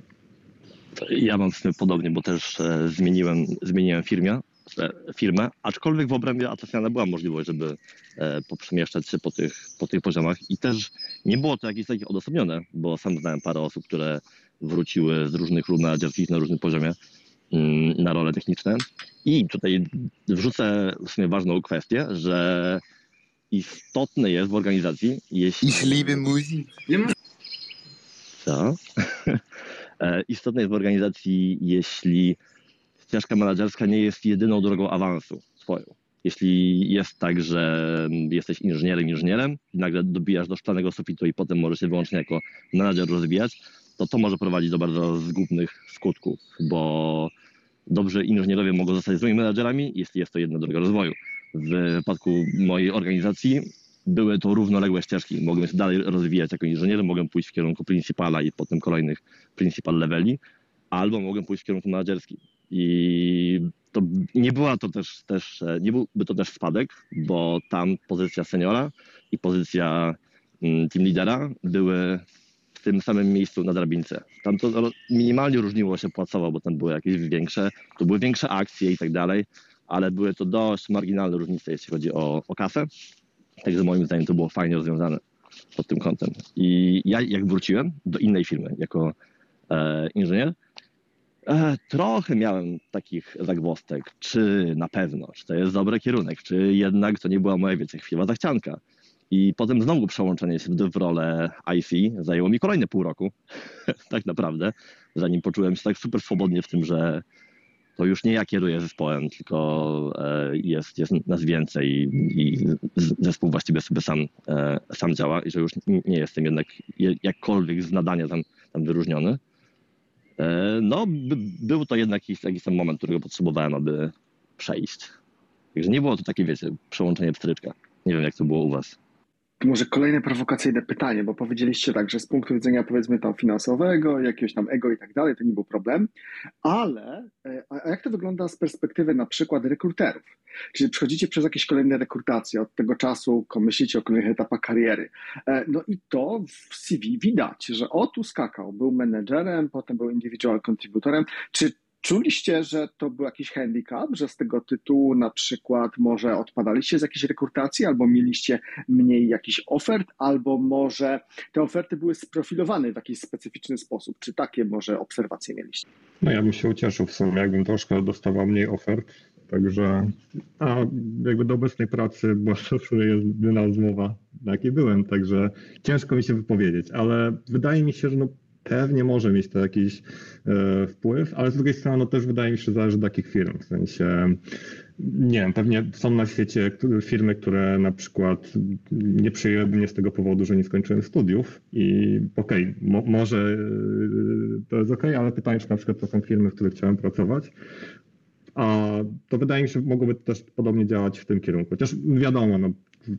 Ja mam z tym podobnie, bo też e, zmieniłem, zmieniłem firmę, e, firmę, aczkolwiek w obrębie Atlassiana była możliwość, żeby e, poprzemieszczać się po tych, po tych poziomach i też nie było to jakieś takie odosobnione, bo sam znałem parę osób, które wróciły z różnych ról na różnym poziomie mm, na role techniczne i tutaj wrzucę w sumie ważną kwestię, że istotne jest w organizacji, jeśli... Ich liebe Musik. Co? E, Istotne jest w organizacji, jeśli ścieżka menedżerska nie jest jedyną drogą awansu swoją. Jeśli jest tak, że jesteś inżynierem, inżynierem i nagle dobijasz do szklanego sufitu i potem możesz się wyłącznie jako menedżer rozwijać, to to może prowadzić do bardzo zgubnych skutków, bo dobrzy inżynierowie mogą zostać złymi menedżerami, jeśli jest to jedna droga rozwoju. W wypadku mojej organizacji były to równoległe ścieżki. Mogłem się dalej rozwijać jako inżynier, mogłem pójść w kierunku principala i potem kolejnych principal leveli, albo mogłem pójść w kierunku menedżerskim. I to nie była to też, też nie byłby to też spadek, bo tam pozycja seniora i pozycja mm, team lidera były tym samym miejscu na drabince. Tam to minimalnie różniło się płacowo, bo tam były jakieś większe, to były większe akcje i tak dalej, ale były to dość marginalne różnice, jeśli chodzi o, o kasę. Także moim zdaniem to było fajnie rozwiązane pod tym kątem. I ja jak wróciłem do innej firmy jako e, inżynier, e, trochę miałem takich zagwostek, czy na pewno, czy to jest dobry kierunek, czy jednak to nie była moja, wiecie, chwilowa zachcianka. I potem znowu przełączenie się w, rolę IC zajęło mi kolejne pół roku, tak naprawdę, zanim poczułem się tak super swobodnie w tym, że to już nie ja kieruję zespołem, tylko e, jest, jest nas więcej i, zespół właściwie sobie sam, e, sam działa i że już nie jestem jednak je- jakkolwiek z nadania tam, tam wyróżniony. E, No, by, był to jednak jakiś, jakiś tam moment, którego potrzebowałem, aby przejść. Także nie było to takie, wiecie, przełączenie pstryczka. Nie wiem, jak to było u was. Może kolejne prowokacyjne pytanie, bo powiedzieliście tak, że z punktu widzenia powiedzmy tam finansowego, jakiegoś tam ego i tak dalej, to nie był problem, ale e, a jak to wygląda z perspektywy na przykład rekruterów? Czyli przechodzicie przez jakieś kolejne rekrutacje, od tego czasu myślicie o kolejnych etapach kariery. E, No i to w CV widać, że o tu skakał, był menedżerem, potem był individual contributorem. Czy Czuliście, że to był jakiś handicap, że z tego tytułu na przykład może odpadaliście z jakiejś rekrutacji, albo mieliście mniej jakichś ofert, albo może te oferty były sprofilowane w jakiś specyficzny sposób? Czy takie może obserwacje mieliście? no ja bym się ucieszył w sumie, jakbym troszkę dostawał mniej ofert. Także a jakby do obecnej pracy była to w sumie jedyna rozmowa, na jakiej byłem, także ciężko mi się wypowiedzieć, ale wydaje mi się, że no pewnie może mieć to jakiś e, wpływ, ale z drugiej strony no też wydaje mi się, że zależy od takich firm, w sensie nie wiem, pewnie są na świecie firmy, które na przykład nie przyjęłyby mnie z tego powodu, że nie skończyłem studiów i okej, mo, może e, to jest okej, ale pytanie, czy na przykład to są firmy, w których chciałem pracować, a to wydaje mi się, że mogłoby też podobnie działać w tym kierunku. Chociaż wiadomo, no,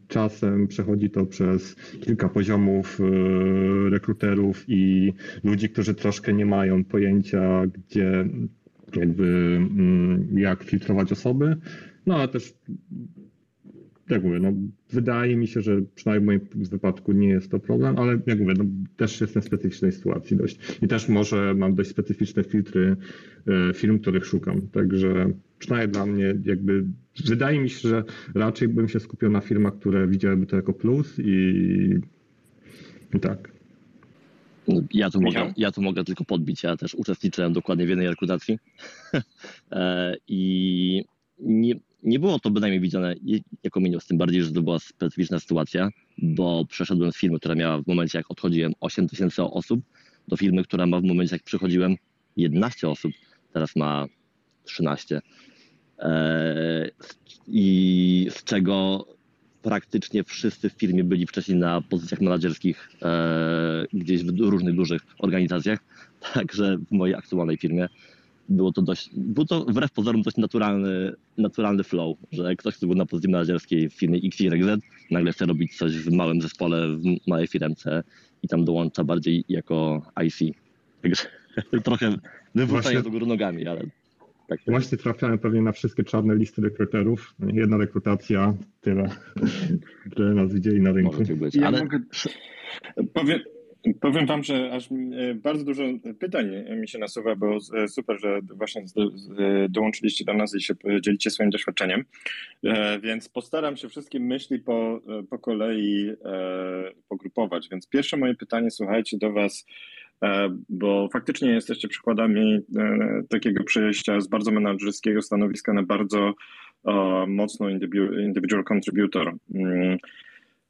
czasem przechodzi to przez kilka poziomów e, rekruterów i ludzi, którzy troszkę nie mają pojęcia, gdzie jakby mm, jak filtrować osoby, no ale też jak mówię, no, wydaje mi się, że przynajmniej w moim wypadku nie jest to problem, ale jak mówię, no, też jestem w specyficznej sytuacji dość. I też może mam dość specyficzne filtry e, film, których szukam. Także przynajmniej dla mnie jakby wydaje mi się, że raczej bym się skupił na filmach, które widziałyby to jako plus i, i tak. Ja tu, mogę, ja tu mogę tylko podbić. Ja też uczestniczyłem dokładnie w jednej rekrutacji E, i nie, nie było to bynajmniej widziane jako minus, tym bardziej, że to była specyficzna sytuacja, bo przeszedłem z firmy, która miała w momencie, jak odchodziłem 8 tysięcy osób, do firmy, która ma w momencie, jak przychodziłem 11 osób, teraz ma 13. E, I z czego praktycznie wszyscy w firmie byli wcześniej na pozycjach menedżerskich e, gdzieś w różnych dużych organizacjach. Także w mojej aktualnej firmie było to dość, był to wbrew pozorom dość naturalny, naturalny flow, że ktoś, kto był na pozycji menedżerskiej w firmie XYZ, nagle chce robić coś w małym zespole, w małej firmce i tam dołącza bardziej jako IC. Także trochę wywrócenia Właśnie- do góry nogami, ale tak. Właśnie trafiałem pewnie na wszystkie czarne listy rekruterów. Jedna rekrutacja, tyle, tyle nas widzieli na rynku. Może być, Ja ale mogę... Powiem, powiem wam, że aż e, bardzo dużo pytań mi się nasuwa, bo e, super, że właśnie dołączyliście do nas i się dzielicie swoim doświadczeniem. E, Więc postaram się wszystkie myśli po, po kolei e, pogrupować. Więc pierwsze moje pytanie, słuchajcie, do was, e, bo faktycznie jesteście przykładami e, takiego przejścia z bardzo menadżerskiego stanowiska na bardzo e, mocno individu- individual contributor. Mm.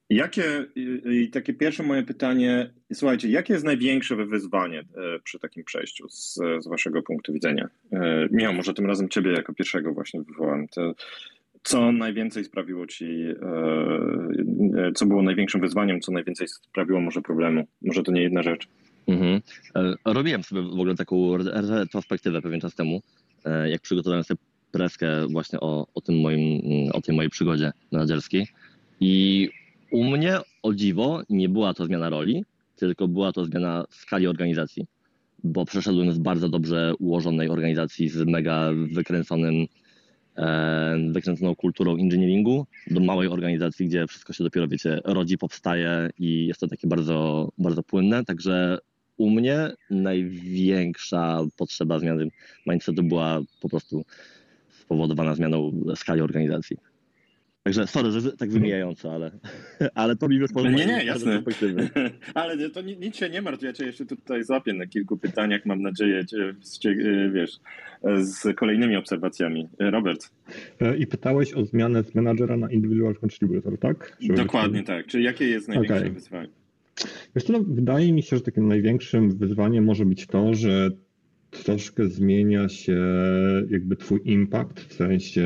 Jakie, i, takie pierwsze moje pytanie, słuchajcie, jakie jest największe wyzwanie e, przy takim przejściu z, z waszego punktu widzenia? E, Michał, może tym razem ciebie jako pierwszego właśnie wywołam. To, co najwięcej sprawiło ci, e, e, co było największym wyzwaniem, co najwięcej sprawiło może problemu? Może to nie jedna rzecz. Mhm. Robiłem sobie w ogóle taką re- retrospektywę pewien czas temu, e, jak przygotowałem sobie preskę właśnie o, o, tym moim, mm, o tej mojej przygodzie menedżerskiej. I u mnie, o dziwo, nie była to zmiana roli, tylko była to zmiana skali organizacji, bo przeszedłem z bardzo dobrze ułożonej organizacji z mega wykręconym, e, wykręconą kulturą engineeringu do małej organizacji, gdzie wszystko się dopiero, wiecie, rodzi, powstaje i jest to takie bardzo, bardzo płynne. Także u mnie największa potrzeba zmiany mindsetu była po prostu spowodowana zmianą skali organizacji. Także sorry, że tak wymijająco, ale, ale to mi wyszło Nie, nie, jasne. Ale to ni- nic się nie martw, ja cię jeszcze tutaj złapię na kilku pytaniach, mam nadzieję, cię, cię, wiesz, z kolejnymi obserwacjami. Robert, E, I pytałeś o zmianę z menadżera na individual contributor, tak? Żeby- dokładnie tak. Czyli jakie jest największe Okej. wyzwanie? Wiesz no, wydaje mi się, że takim największym wyzwaniem może być to, że troszkę zmienia się jakby twój impact, w sensie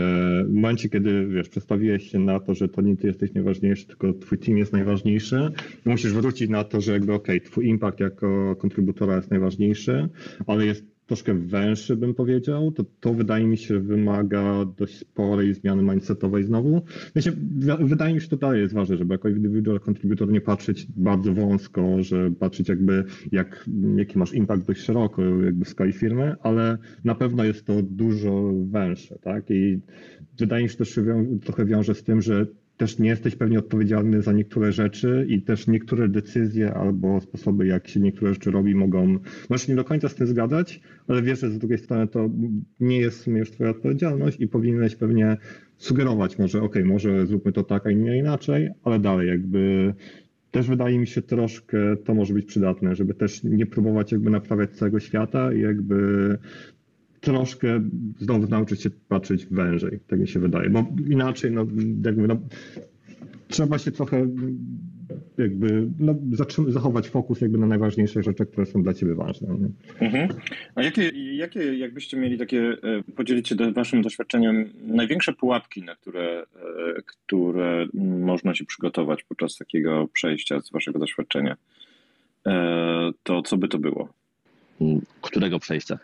w momencie, kiedy wiesz, przestawiłeś się na to, że to nie ty jesteś najważniejszy, tylko twój team jest najważniejszy, musisz wrócić na to, że jakby okej, twój impact jako kontrybutora jest najważniejszy, ale jest troszkę węższy, bym powiedział, to, to wydaje mi się wymaga dość sporej zmiany mindsetowej znowu. Wi- wydaje mi się, że to dalej jest ważne, żeby jako individual contributor nie patrzeć bardzo wąsko, że patrzeć jakby jak, jaki masz impact dość szeroko jakby w skali firmy, ale na pewno jest to dużo węższe, tak? I wydaje mi się, że też się trochę wiąże z tym, że też nie jesteś pewnie odpowiedzialny za niektóre rzeczy i też niektóre decyzje albo sposoby, jak się niektóre rzeczy robi, mogą, możesz nie do końca z tym zgadzać, ale wiesz, że z drugiej strony to nie jest w sumie już twoja odpowiedzialność i powinieneś pewnie sugerować może, ok, może zróbmy to tak, a nie inaczej, ale dalej jakby też wydaje mi się troszkę to może być przydatne, żeby też nie próbować jakby naprawiać całego świata i jakby troszkę znowu nauczyć się patrzeć wężej, tak mi się wydaje, bo inaczej no jakby no, trzeba się trochę jakby no, zachować fokus jakby na najważniejsze rzeczy, które są dla ciebie ważne. Nie? Mhm. A jakie, jakie, jakbyście mieli takie, e, podzielić się do, waszym doświadczeniem, największe pułapki, na które, e, które można się przygotować podczas takiego przejścia z waszego doświadczenia? E, To co by to było? Którego przejścia?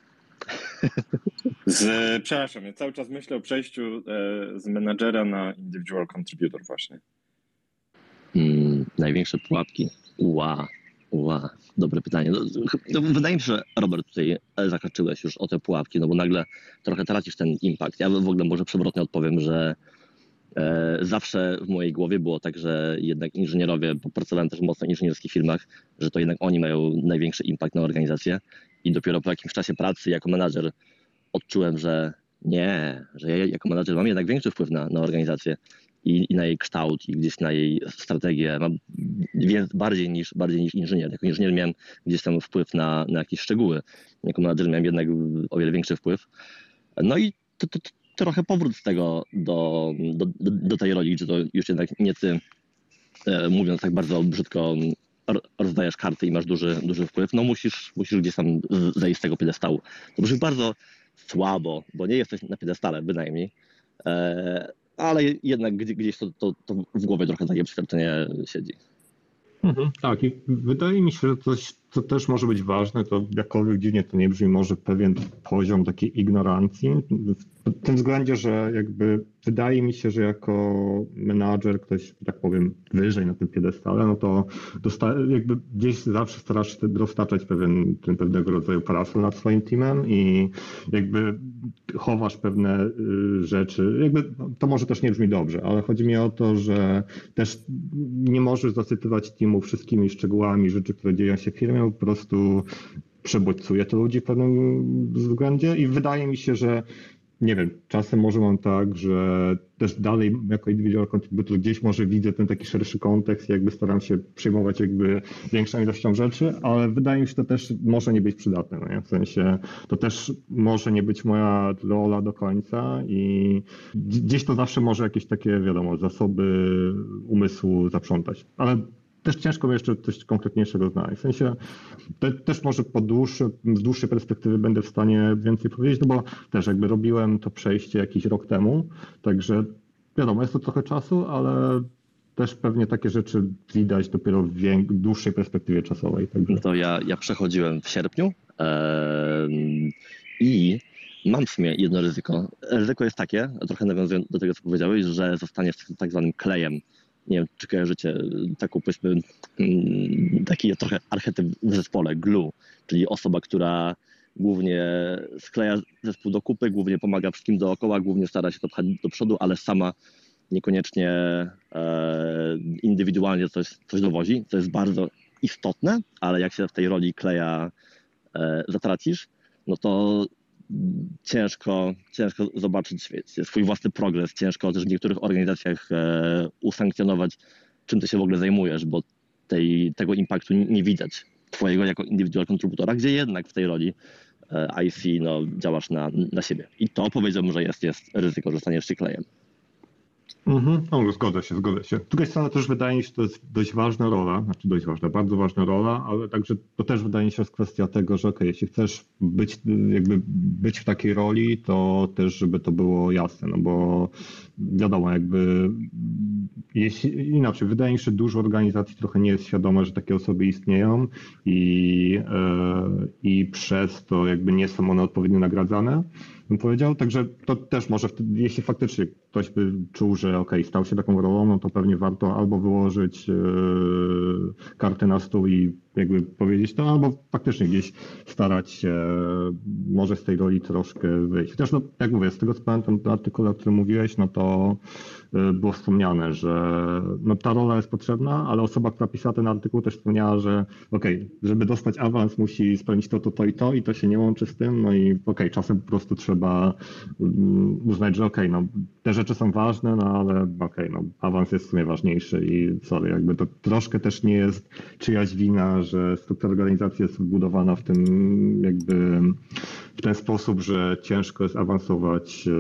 Z, przepraszam, ja cały czas myślę o przejściu e, z menadżera na individual contributor właśnie. Mm, największe pułapki. Ła. Ła, dobre pytanie. No, no, wydaje mi się, że Robert tutaj zahaczyłeś już o te pułapki, no bo nagle trochę tracisz ten impact. Ja w ogóle może przewrotnie odpowiem, że e, zawsze w mojej głowie było tak, że jednak inżynierowie, bo pracowałem też mocno w inżynierskich firmach, że to jednak oni mają największy impact na organizację i dopiero po jakimś czasie pracy jako menadżer odczułem, że nie, że ja jako menadżer mam jednak większy wpływ na, na organizację i, i na jej kształt i gdzieś na jej strategię. Mam bardziej niż, bardziej niż inżynier. Jako inżynier miałem gdzieś tam wpływ na, na jakieś szczegóły. Jako menadżer miałem jednak o wiele większy wpływ. No i to, to, to trochę powrót z tego do, do, do, tej roli, że to już jednak nie ty, e, mówiąc tak bardzo brzydko, rozdajesz karty i masz duży, duży wpływ, no musisz, musisz gdzieś tam zejść z tego piedestału. To brzmi bardzo słabo, bo nie jesteś na piedestale bynajmniej, e, ale jednak gdzie- gdzieś to, to, to w głowie trochę takie przeświadczenie siedzi. Mhm, tak, i wydaje mi się, że co też może być ważne, to jakkolwiek dziwnie to nie brzmi, może pewien poziom takiej ignorancji, w tym względzie, że jakby wydaje mi się, że jako menadżer, ktoś, tak powiem, wyżej na tym piedestale, no to dosta- jakby gdzieś zawsze starasz się dostarczać pewien, ten pewnego rodzaju parasol nad swoim teamem i jakby chowasz pewne y, rzeczy. Jakby to może też nie brzmi dobrze, ale chodzi mi o to, że też nie możesz zasypywać teamu wszystkimi szczegółami rzeczy, które dzieją się w firmie, po prostu przebodźcuje to ludzi w pewnym względzie i wydaje mi się, że nie wiem, czasem może mam tak, że też dalej jako individual contributor gdzieś może widzę ten taki szerszy kontekst jakby staram się przejmować jakby większą ilością rzeczy, ale wydaje mi się, że to też może nie być przydatne, no nie? w sensie to też może nie być moja rola do końca i gdzieś to zawsze może jakieś takie, wiadomo, zasoby umysłu zaprzątać, ale też ciężko jeszcze coś konkretniejszego znaleźć. W sensie te, też może po z dłuższej perspektywy będę w stanie więcej powiedzieć, no bo też jakby robiłem to przejście jakiś rok temu, także wiadomo, jest to trochę czasu, ale też pewnie takie rzeczy widać dopiero w dłuższej perspektywie czasowej. Także. To ja, ja przechodziłem w sierpniu em, i mam w sumie jedno ryzyko. Ryzyko jest takie, trochę nawiązując do tego, co powiedziałeś, że zostaniesz tak zwanym klejem. Nie wiem, czy kojarzycie taką, powiedzmy, mm, taki trochę archetyp w zespole, glue, czyli osoba, która głównie skleja zespół do kupy, głównie pomaga wszystkim dookoła, głównie stara się to pchać do przodu, ale sama niekoniecznie e, indywidualnie coś, coś dowozi, co jest bardzo istotne, ale jak się w tej roli kleja e, zatracisz, no to ciężko, ciężko zobaczyć swój własny progres, ciężko też w niektórych organizacjach e, usankcjonować, czym ty się w ogóle zajmujesz, bo tej, tego impaktu nie widać twojego jako indywidual kontributora, gdzie jednak w tej roli e, IC no, działasz na, na siebie. I to powiedziałbym, że jest, jest ryzyko, że staniesz się klejem. Mhm. No, zgodzę się, zgodzę się. Z drugiej strony też wydaje mi się, że to jest dość ważna rola, znaczy dość ważna, bardzo ważna rola, ale także to też wydaje mi się jest kwestia tego, że okej, jeśli chcesz być, jakby być w takiej roli, to też, żeby to było jasne, no bo wiadomo, jakby jeśli, inaczej, wydaje mi się, że dużo organizacji trochę nie jest świadome, że takie osoby istnieją i, e, i przez to jakby nie są one odpowiednio nagradzane bym powiedział. Także to też może, wtedy, jeśli faktycznie ktoś by czuł, że ok, stał się taką rolą, no to pewnie warto albo wyłożyć e, kartę na stół i jakby powiedzieć to, albo faktycznie gdzieś starać się może z tej roli troszkę wyjść. Chociaż no, jak mówię, z tego co pamiętam, ten artykuł, o którym mówiłeś, no to e, było wspomniane, że no, ta rola jest potrzebna, ale osoba, która pisała ten artykuł też wspomniała, że okej, żeby dostać awans musi spełnić to, to, to i to i to się nie łączy z tym, no i okej, czasem po prostu trzeba mm, uznać, że okej, no te rzeczy są ważne, no ale okej, no awans jest w sumie ważniejszy i sorry, jakby to troszkę też nie jest czyjaś wina, że struktura organizacji jest zbudowana w tym jakby w ten sposób, że ciężko jest awansować e,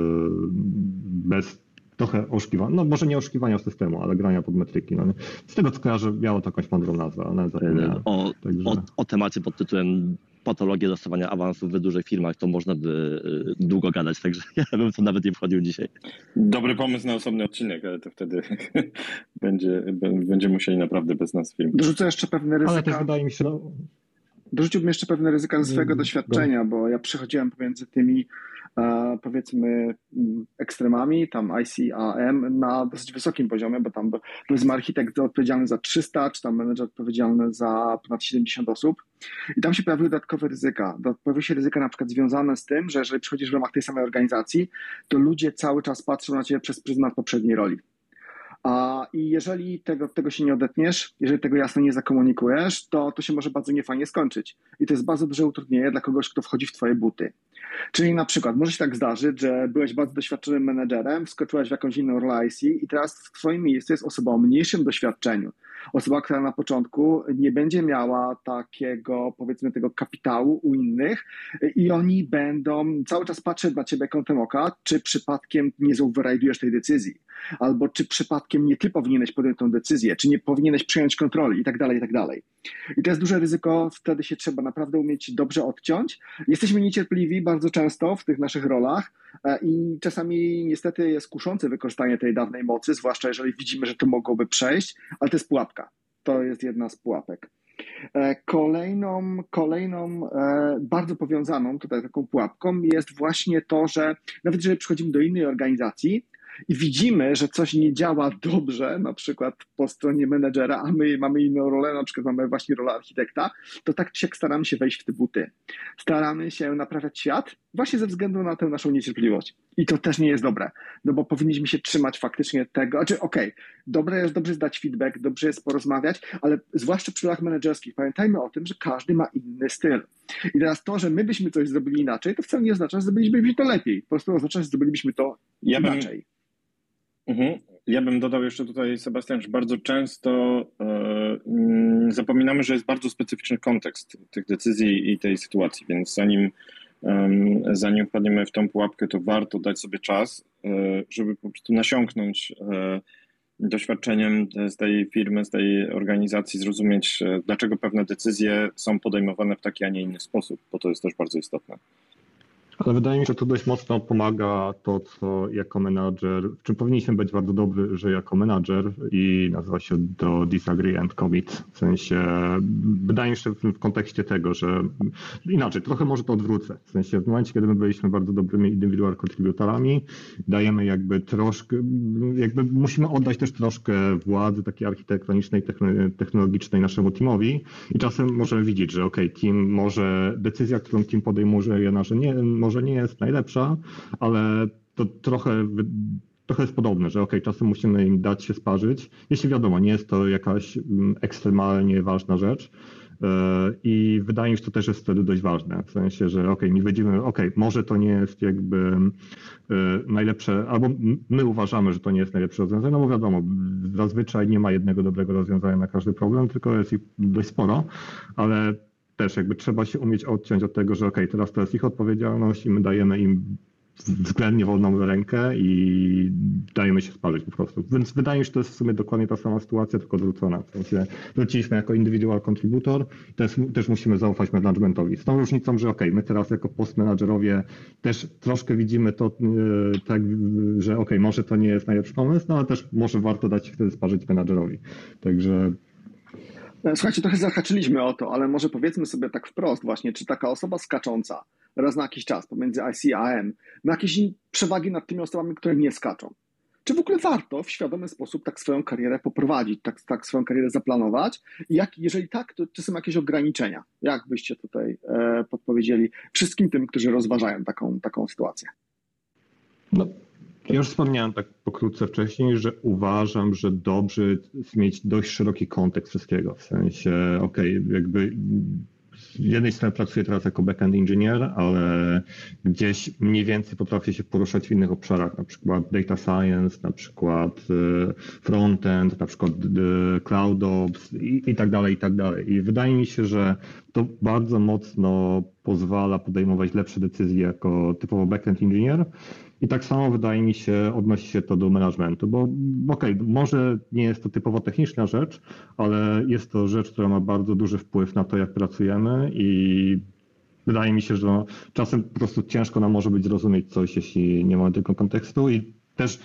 bez trochę oszukiwania, no może nie oszukiwania systemu, ale grania pod metryki. No, nie? z tego co kojarzę, miało to jakąś mądrą nazwę, ale zapomniałem. O, Także- o, o temacie pod tytułem patologia dostawania awansów w dużych firmach, to można by y, długo gadać, także ja bym to nawet nie wchodził dzisiaj. Dobry pomysł na osobny odcinek, ale to wtedy będzie, będziemy musieli naprawdę bez nas film. Dorzucę jeszcze pewne Ale też ryzyka. wydaje mi się, no, Dorzuciłbym jeszcze pewne ryzyka ze swojego Mm, doświadczenia, bo ja przechodziłem pomiędzy tymi powiedzmy mm, ekstremami, tam ICAM na dosyć wysokim poziomie, bo tam powiedzmy architekt odpowiedzialny za 300, czy tam menedżer odpowiedzialny za ponad 70 osób. I tam się pojawiły dodatkowe ryzyka. Pojawiły się ryzyka na przykład związane z tym, że jeżeli przychodzisz w ramach tej samej organizacji, to ludzie cały czas patrzą na ciebie przez pryzmat poprzedniej roli. A i jeżeli tego, tego się nie odetniesz, jeżeli tego jasno nie zakomunikujesz, to to się może bardzo niefajnie skończyć. I to jest bardzo duże utrudnienie dla kogoś, kto wchodzi w twoje buty. Czyli na przykład może się tak zdarzyć, że byłeś bardzo doświadczonym menedżerem, wskoczyłeś w jakąś inną rolę i teraz w twoim miejscu jest osoba o mniejszym doświadczeniu. Osoba, która na początku nie będzie miała takiego, powiedzmy, tego kapitału u innych i oni będą cały czas patrzeć na ciebie kątem oka, czy przypadkiem nie zoverridujesz tej decyzji, albo czy przypadkiem nie ty powinieneś podjąć tą decyzję, czy nie powinieneś przejąć kontroli i tak dalej, i tak dalej. I to jest duże ryzyko, wtedy się trzeba naprawdę umieć dobrze odciąć. Jesteśmy niecierpliwi bardzo często w tych naszych rolach i czasami niestety jest kuszące wykorzystanie tej dawnej mocy, zwłaszcza jeżeli widzimy, że to mogłoby przejść, ale to jest pułapka. To jest jedna z pułapek. E, Kolejną, kolejną e, bardzo powiązaną tutaj taką pułapką jest właśnie to, że nawet jeżeli przychodzimy do innej organizacji i widzimy, że coś nie działa dobrze, na przykład po stronie menedżera, a my mamy inną rolę, na przykład mamy właśnie rolę architekta, to tak siak staramy się wejść w te buty. Staramy się naprawiać świat właśnie ze względu na tę naszą niecierpliwość. I to też nie jest dobre, no bo powinniśmy się trzymać faktycznie tego, znaczy okej, dobre jest dobrze zdać feedback, dobrze jest porozmawiać, ale zwłaszcza przy rolach menedżerskich pamiętajmy o tym, że każdy ma inny styl. I teraz to, że my byśmy coś zrobili inaczej, to wcale nie oznacza, że zrobilibyśmy to lepiej. Po prostu oznacza, że zrobiliśmy to Ja bym, inaczej. Mhm. Ja bym dodał jeszcze tutaj, Sebastian, że bardzo często e, mm, zapominamy, że jest bardzo specyficzny kontekst tych decyzji i tej sytuacji, więc zanim, zanim wpadniemy w tą pułapkę, to warto dać sobie czas, e, żeby po prostu nasiąknąć e, doświadczeniem z tej firmy, z tej organizacji, zrozumieć, dlaczego pewne decyzje są podejmowane w taki, a nie inny sposób, bo to jest też bardzo istotne. Ale wydaje mi się, że tu dość mocno pomaga to, co jako menadżer, w czym powinniśmy być bardzo dobry, że jako menadżer i nazywa się to disagree and commit. W sensie, wydaje mi się w, kontekście tego, że inaczej, trochę może to odwrócę. W sensie, w momencie, kiedy my byliśmy bardzo dobrymi indywidual contributorami, dajemy jakby troszkę, jakby musimy oddać też troszkę władzy takiej architektonicznej, techno- technologicznej naszemu teamowi i czasem możemy widzieć, że ok, team może, decyzja, którą team podejmuje, że nie, może nie jest najlepsza, ale to trochę, trochę jest podobne, że ok, czasem musimy im dać się sparzyć, jeśli wiadomo, nie jest to jakaś mm, ekstremalnie ważna rzecz. E, I wydaje mi się, że to też jest wtedy dość ważne. W sensie, że ok, my widzimy, ok, może to nie jest jakby e, najlepsze, albo my uważamy, że to nie jest najlepsze rozwiązanie, no bo wiadomo, zazwyczaj nie ma jednego dobrego rozwiązania na każdy problem, tylko jest ich dość sporo, ale też jakby trzeba się umieć odciąć od tego, że ok, teraz to jest ich odpowiedzialność i my dajemy im względnie wolną rękę i dajemy się sparzyć po prostu. Więc wydaje mi się, że to jest w sumie dokładnie ta sama sytuacja, tylko odwrócona. W sensie wróciliśmy jako individual contributor też, też musimy zaufać managementowi. Z tą różnicą, że ok, my teraz jako postmenadżerowie też troszkę widzimy to e, tak, że ok, może to nie jest najlepszy pomysł, no ale też może warto dać się wtedy sparzyć menadżerowi. Także Słuchajcie, trochę zahaczyliśmy o to, ale może powiedzmy sobie tak wprost właśnie, czy taka osoba skacząca raz na jakiś czas pomiędzy IC a AM ma jakieś przewagi nad tymi osobami, które nie skaczą? Czy w ogóle warto w świadomy sposób tak swoją karierę poprowadzić, tak, tak swoją karierę zaplanować? I jak, jeżeli tak, to czy są jakieś ograniczenia? Jak byście tutaj e, podpowiedzieli wszystkim tym, którzy rozważają taką, taką sytuację? No, ja już wspomniałem tak pokrótce wcześniej, że uważam, że dobrze mieć dość szeroki kontekst wszystkiego. W sensie, okej, jakby z jednej strony pracuję teraz jako backend engineer, ale gdzieś mniej więcej potrafię się poruszać w innych obszarach, na przykład data science, na przykład e, frontend, na przykład e, cloud ops i, i tak dalej, i tak dalej. I wydaje mi się, że to bardzo mocno pozwala podejmować lepsze decyzje jako typowo backend engineer. I tak samo wydaje mi się, odnosi się to do managementu, bo okej, może nie jest to typowo techniczna rzecz, ale jest to rzecz, która ma bardzo duży wpływ na to, jak pracujemy i wydaje mi się, że czasem po prostu ciężko nam może być zrozumieć coś, jeśli nie mamy tego kontekstu i też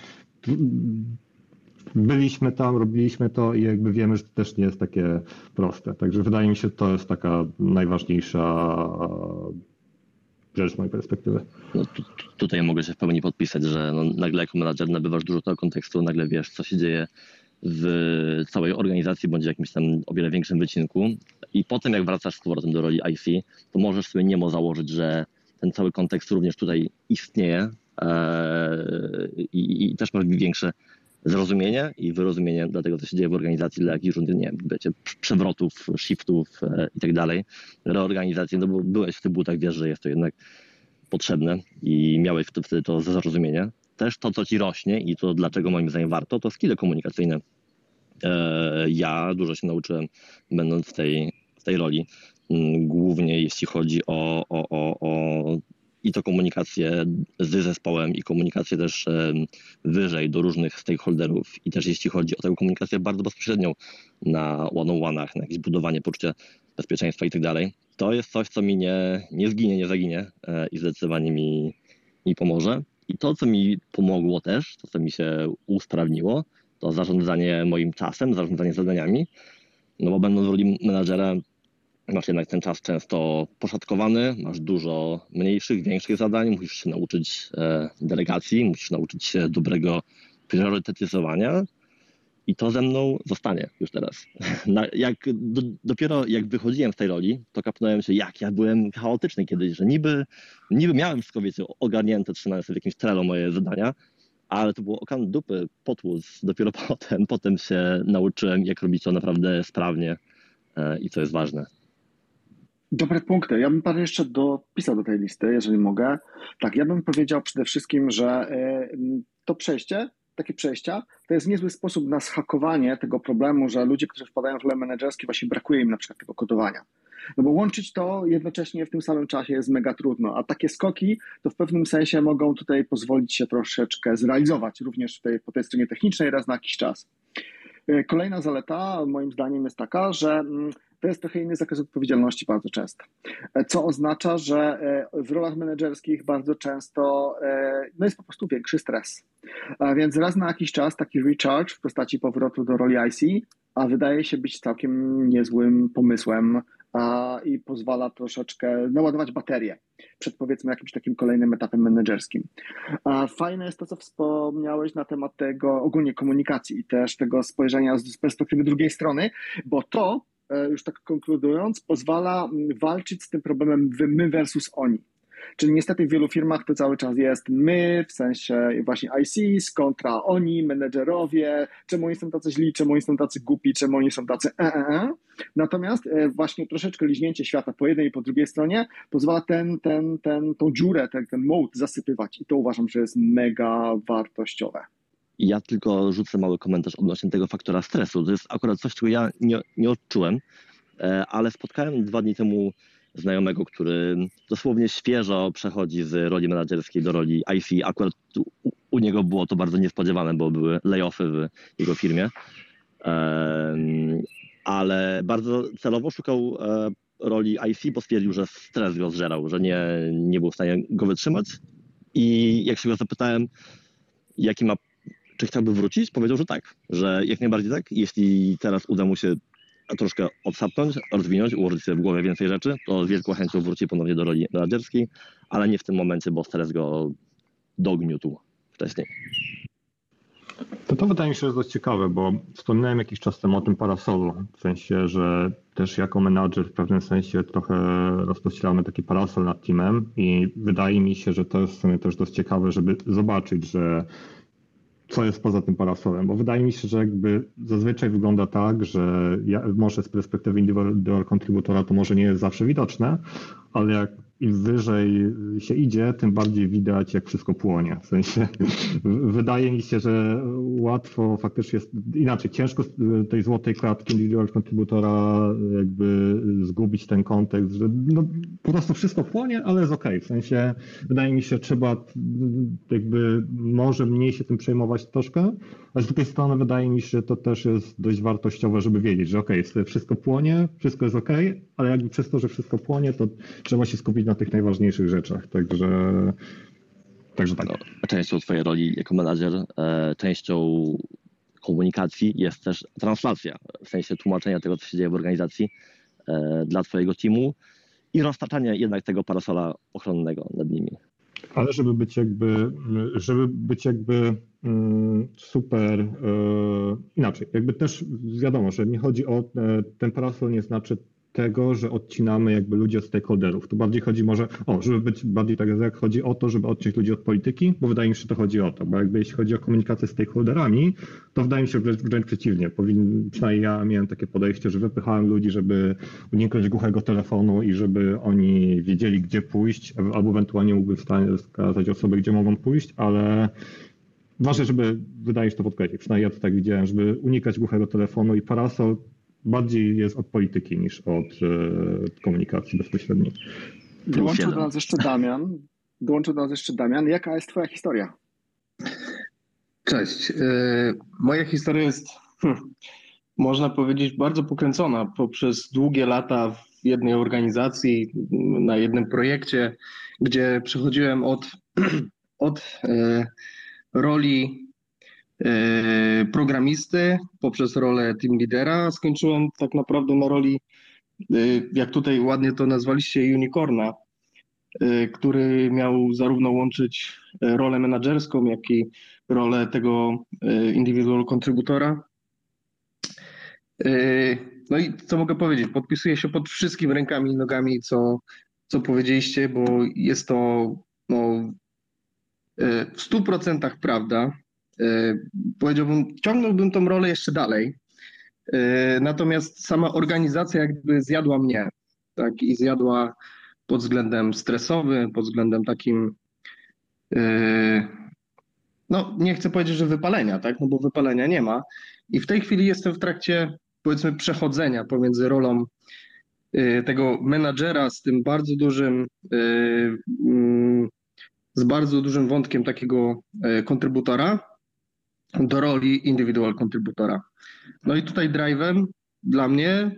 byliśmy tam, robiliśmy to i jakby wiemy, że to też nie jest takie proste. Także wydaje mi się, to jest taka najważniejsza rzecz z mojej perspektywy. No, tu, tu, tutaj mogę się w pełni podpisać, że no, nagle jako menadżer nabywasz dużo tego kontekstu, nagle wiesz, co się dzieje w całej organizacji bądź jakimś tam o wiele większym wycinku. I potem, jak wracasz z powrotem do roli IC, to możesz sobie niemo założyć, że ten cały kontekst również tutaj istnieje ee, i, i też masz większe zrozumienie i wyrozumienie dla tego, co się dzieje w organizacji, dla jakichś różnych, nie wiecie, przewrotów, shiftów e, i tak dalej, reorganizacji, no bo byłeś w tych butach, wiesz, że jest to jednak potrzebne i miałeś wtedy to zrozumienie. Też to, co ci rośnie i to, dlaczego moim zdaniem warto, to skille komunikacyjne. E, ja dużo się nauczyłem, będąc w tej, w tej roli, mm, głównie jeśli chodzi o, o, o, o i to komunikację z zespołem i komunikację też wyżej do różnych stakeholderów i też jeśli chodzi o tę komunikację bardzo bezpośrednią na one-on-one'ach, na jakieś budowanie poczucia bezpieczeństwa i tak dalej, to jest coś, co mi nie, nie zginie, nie zaginie e, i zdecydowanie mi, mi pomoże. I to, co mi pomogło też, to, co mi się usprawniło, to zarządzanie moim czasem, zarządzanie zadaniami, no bo będąc w roli menadżera masz jednak ten czas często poszatkowany, masz dużo mniejszych, większych zadań, musisz się nauczyć e, delegacji, musisz nauczyć się dobrego priorytetyzowania i to ze mną zostanie już teraz. jak, do, dopiero jak wychodziłem z tej roli, to kapnąłem się, jak ja byłem chaotyczny kiedyś, że niby, niby miałem wszystko, wiecie, ogarnięte, trzymałem sobie w jakimś trelu moje zadania, ale to było okan dupy, potłód. Dopiero potem, potem się nauczyłem, jak robić to naprawdę sprawnie e, i co jest ważne. Dobre punkty. Ja bym parę jeszcze dopisał do tej listy, jeżeli mogę. Tak, ja bym powiedział przede wszystkim, że e, to przejście, takie przejścia, to jest niezły sposób na schakowanie tego problemu, że ludzie, którzy wpadają w role menedżerskie, właśnie brakuje im na przykład tego kodowania. No bo łączyć to jednocześnie w tym samym czasie jest mega trudno, a takie skoki to w pewnym sensie mogą tutaj pozwolić się troszeczkę zrealizować również tej, po tej stronie technicznej raz na jakiś czas. E, kolejna zaleta moim zdaniem jest taka, że mm, to jest trochę inny zakres odpowiedzialności bardzo często. E, co oznacza, że e, w rolach menedżerskich bardzo często no jest po prostu większy stres. Więc raz na jakiś czas taki recharge w postaci powrotu do roli IC, a wydaje się być całkiem niezłym pomysłem a, i pozwala troszeczkę naładować baterię przed powiedzmy jakimś takim kolejnym etapem menedżerskim. A fajne jest to, co wspomniałeś na temat tego ogólnie komunikacji i też tego spojrzenia z perspektywy drugiej strony, bo to, e, już tak konkludując, pozwala walczyć z tym problemem my versus oni. Czyli niestety w wielu firmach to cały czas jest my, w sensie właśnie ICs kontra oni, menedżerowie, czemu oni są tacy źli, czemu oni są tacy głupi, czemu oni są tacy e, e, e. Natomiast e, właśnie troszeczkę liźnięcie świata po jednej i po drugiej stronie pozwala ten, ten, ten, tą dziurę, ten, ten mołd zasypywać i to uważam, że jest mega wartościowe. Ja tylko rzucę mały komentarz odnośnie tego faktora stresu. To jest akurat coś, czego ja nie, nie odczułem, e, ale spotkałem dwa dni temu znajomego, który dosłownie świeżo przechodzi z roli menedżerskiej do roli IC. Akurat u, niego było to bardzo niespodziewane, bo były layoffy w jego firmie. Ale bardzo celowo szukał e, roli IC, bo stwierdził, że stres go zżerał, że nie, nie był w stanie go wytrzymać. I jak się go zapytałem, jaki ma, czy chciałby wrócić, powiedział, że tak, że jak najbardziej tak. Jeśli teraz uda mu się troszkę odsapnąć, rozwinąć, ułożyć sobie w głowie więcej rzeczy, to z wielką chęcią wróci ponownie do roli menadżerskiej, ale nie w tym momencie, bo stres go dogniótł wcześniej. To, to wydaje mi się, że jest dość ciekawe, bo wspominałem jakiś czas temu o tym parasolu, w sensie, że też jako menadżer w pewnym sensie trochę rozpościeramy taki parasol nad teamem i wydaje mi się, że to jest w sumie też dość ciekawe, żeby zobaczyć, że co jest poza tym parasolem, bo wydaje mi się, że jakby zazwyczaj wygląda tak, że ja, może z perspektywy indywidual kontrybutora to może nie jest zawsze widoczne, ale jak im wyżej się idzie, tym bardziej widać, jak wszystko płonie. W sensie wydaje mi się, że łatwo faktycznie jest inaczej, ciężko tej złotej klatki individual contributora jakby zgubić ten kontekst, że no, po prostu wszystko płonie, ale jest okej. Okay. W sensie wydaje mi się, trzeba jakby może mniej się tym przejmować troszkę, a z drugiej strony wydaje mi się, że to też jest dość wartościowe, żeby wiedzieć, że okej, okay, wszystko płonie, wszystko jest okej, okay, ale jakby przez to, że wszystko płonie, to trzeba się skupić na tych najważniejszych rzeczach. Także, także tak. No, częścią Twojej roli jako menadżer, e, częścią komunikacji jest też translacja, w sensie tłumaczenia tego, co się dzieje w organizacji e, dla Twojego teamu i roztaczanie jednak tego parasola ochronnego nad nimi. Ale żeby być jakby, żeby być jakby mm, super e, inaczej, jakby też wiadomo, że nie chodzi o e, ten parasol nie znaczy tego, że odcinamy jakby ludzi od stakeholderów. Tu bardziej chodzi może, o, żeby być bardziej tak jak chodzi o to, żeby odciąć ludzi od polityki, bo wydaje mi się, że to chodzi o to, bo jakby jeśli chodzi o komunikację z stakeholderami, to wydaje mi się wręcz, wręcz przeciwnie. Powin, przynajmniej ja miałem takie podejście, że wypychałem ludzi, żeby uniknąć głuchego telefonu i żeby oni wiedzieli, gdzie pójść, albo ewentualnie mógłbym wskazać osoby, gdzie mogą pójść, ale ważne, żeby, wydaje się to podkreślić, przynajmniej ja to tak widziałem, żeby unikać głuchego telefonu i parasol bardziej jest od polityki niż od e, komunikacji bezpośredniej. Dołączył do nas jeszcze Damian. Dołączył do nas jeszcze Damian. Jaka jest twoja historia? Cześć. E, moja historia jest, hmm, można powiedzieć, bardzo pokręcona poprzez długie lata w jednej organizacji, na jednym projekcie, gdzie przechodziłem od, od e, roli programisty poprzez rolę team lidera. Skończyłem tak naprawdę na roli, e, jak tutaj ładnie to nazwaliście, unicorna, e, który miał zarówno łączyć rolę menedżerską, jak i rolę tego individual contributora. No i co mogę powiedzieć? Podpisuję się pod wszystkim rękami i nogami, co, co powiedzieliście, bo jest to no, w 100% prawda. E, powiedziałbym, ciągnąłbym tą rolę jeszcze dalej. E, natomiast sama organizacja jakby zjadła mnie, tak, i zjadła pod względem stresowym, pod względem takim, e, no nie chcę powiedzieć, że wypalenia, tak, no bo wypalenia nie ma. I w tej chwili jestem w trakcie, powiedzmy, przechodzenia pomiędzy rolą tego menadżera z tym bardzo dużym, mm, z bardzo dużym wątkiem takiego kontrybutora, do roli individual contributora. No i tutaj drive'em dla mnie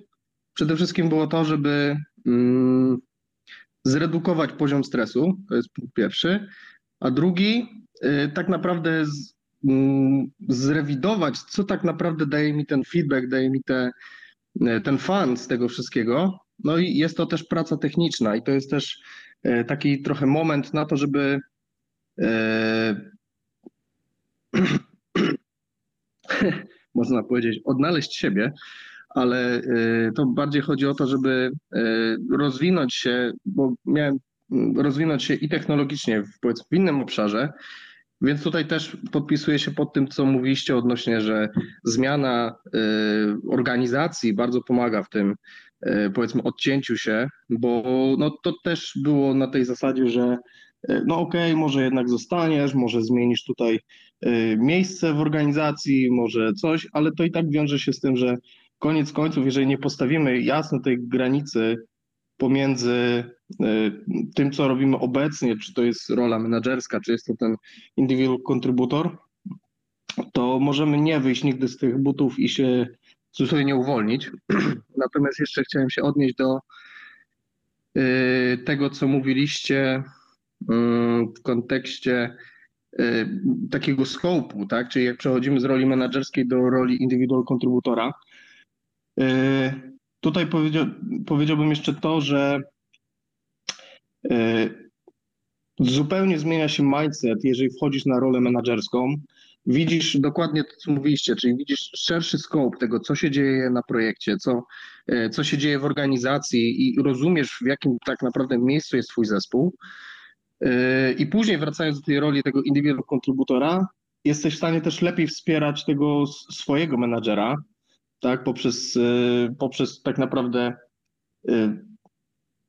przede wszystkim było to, żeby mm, zredukować poziom stresu, to jest punkt pierwszy, a drugi y, tak naprawdę z, mm, zrewidować, co tak naprawdę daje mi ten feedback, daje mi te, y, ten fan z tego wszystkiego. No i jest to też praca techniczna i to jest też y, taki trochę moment na to, żeby y, można powiedzieć, odnaleźć siebie, ale y, to bardziej chodzi o to, żeby y, rozwinąć się, bo miałem mm, rozwinąć się i technologicznie w, powiedzmy, w innym obszarze, więc tutaj też podpisuję się pod tym, co mówiliście odnośnie, że zmiana y, organizacji bardzo pomaga w tym, powiedzmy, odcięciu się, bo no, to też było na tej zasadzie, że no okej, okay, może jednak zostaniesz, może zmienisz tutaj miejsce w organizacji, może coś, ale to i tak wiąże się z tym, że koniec końców, jeżeli nie postawimy jasno tej granicy pomiędzy y, tym, co robimy obecnie, czy to jest rola menedżerska, czy jest to ten individual contributor, to możemy nie wyjść nigdy z tych butów i się sobie nie uwolnić. Natomiast jeszcze chciałem się odnieść do y, tego, co mówiliście w kontekście y, takiego skopu, tak? Czyli jak przechodzimy z roli menedżerskiej do roli indywidual kontrybutora. Y, tutaj powiedział, powiedziałbym jeszcze to, że y, zupełnie zmienia się mindset, jeżeli wchodzisz na rolę menedżerską. Widzisz dokładnie to, co mówiliście, czyli widzisz szerszy scope tego, co się dzieje na projekcie, co, co się dzieje w organizacji i rozumiesz, w jakim tak naprawdę miejscu jest Twój zespół. Yy, I później wracając do tej roli tego indywidualnego kontrybutora, jesteś w stanie też lepiej wspierać tego swojego menadżera, tak, poprzez, yy, poprzez tak naprawdę yy,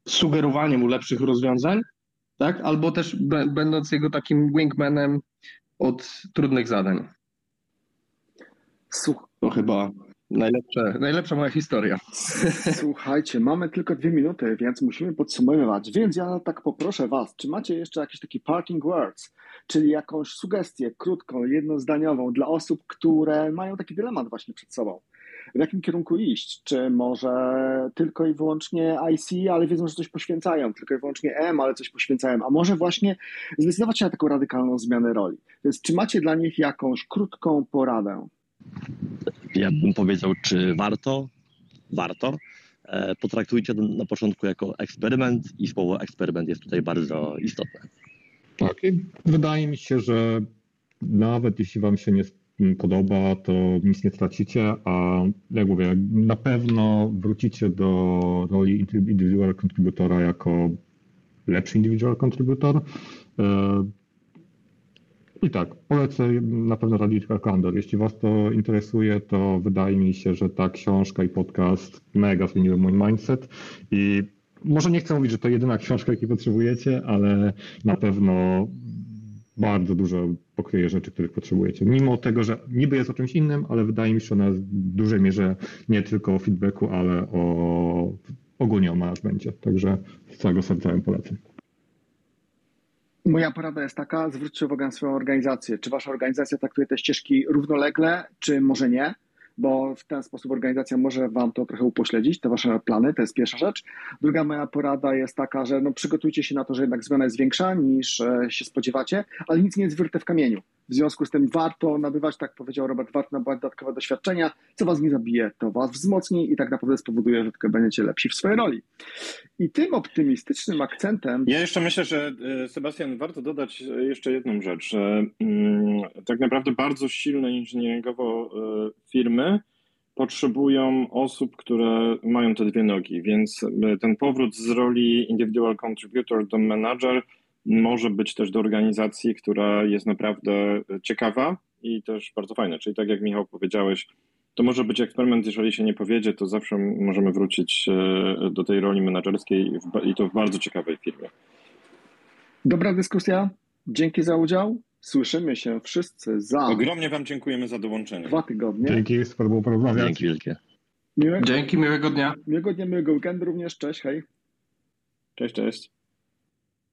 sugerowanie mu lepszych rozwiązań, tak, albo też będąc jego takim wingmanem od trudnych zadań. Słuch to chyba Najlepsze, najlepsza moja historia. Słuchajcie, mamy tylko dwie minuty, więc musimy podsumowywać. Więc ja tak poproszę Was, czy macie jeszcze jakieś takie parking words, czyli jakąś sugestię krótką, jednozdaniową dla osób, które mają taki dylemat właśnie przed sobą? W jakim kierunku iść? Czy może tylko i wyłącznie IC, ale wiedzą, że coś poświęcają, tylko i wyłącznie M, ale coś poświęcają, a może właśnie zdecydować się na taką radykalną zmianę roli? Więc czy macie dla nich jakąś krótką poradę? Ja bym powiedział, czy warto? Warto. E, Potraktujcie to na początku jako eksperyment i słowo eksperyment jest tutaj bardzo istotne. Tak, wydaje mi się, że nawet jeśli Wam się nie podoba, to nic nie stracicie, a jak mówię, na pewno wrócicie do roli individual contributora jako lepszy individual contributor. I tak, polecę na pewno Radical Calendar. Jeśli Was to interesuje, to wydaje mi się, że ta książka i podcast mega zmieniły mój mindset i może nie chcę mówić, że to jedyna książka, jakiej potrzebujecie, ale na pewno bardzo dużo pokryje rzeczy, których potrzebujecie. Mimo tego, że niby jest o czymś innym, ale wydaje mi się, że ona jest w dużej mierze nie tylko o feedbacku, ale o ogólnie o managemencie. Także z całego serca polecam. Moja porada jest taka, zwróćcie uwagę na swoją organizację. Czy wasza organizacja traktuje te ścieżki równolegle, czy może nie? Bo w ten sposób organizacja może wam to trochę upośledzić, te wasze plany, to jest pierwsza rzecz. Druga moja porada jest taka, że no przygotujcie się na to, że jednak zmiana jest większa niż e, się spodziewacie, ale nic nie jest wyryte w kamieniu. W związku z tym warto nabywać, tak powiedział Robert, warto nabywać dodatkowe doświadczenia. Co was nie zabije, to was wzmocni i tak naprawdę spowoduje, że tylko będziecie lepsi w swojej roli. I tym optymistycznym akcentem Ja jeszcze myślę, że e, Sebastian, warto dodać e, jeszcze jedną rzecz, że mm, tak naprawdę bardzo silne inżynieringowo e, firmy potrzebują osób, które mają te dwie nogi, więc ten powrót z roli individual contributor do manager może być też do organizacji, która jest naprawdę ciekawa i też bardzo fajna. Czyli tak jak Michał powiedziałeś, to może być eksperyment, jeżeli się nie powiedzie, to zawsze możemy wrócić e, do tej roli menedżerskiej i to w bardzo ciekawej firmie. Dobra dyskusja. Dzięki za udział. Słyszymy się wszyscy za Ogromnie Wam dziękujemy za dołączenie. dwa tygodnie. Dzięki, super było porozmawiać. Dzięki wielkie. Miłego, Dzięki, miłego dnia. miłego dnia, miłego weekendu również. Cześć, hej. Cześć, cześć.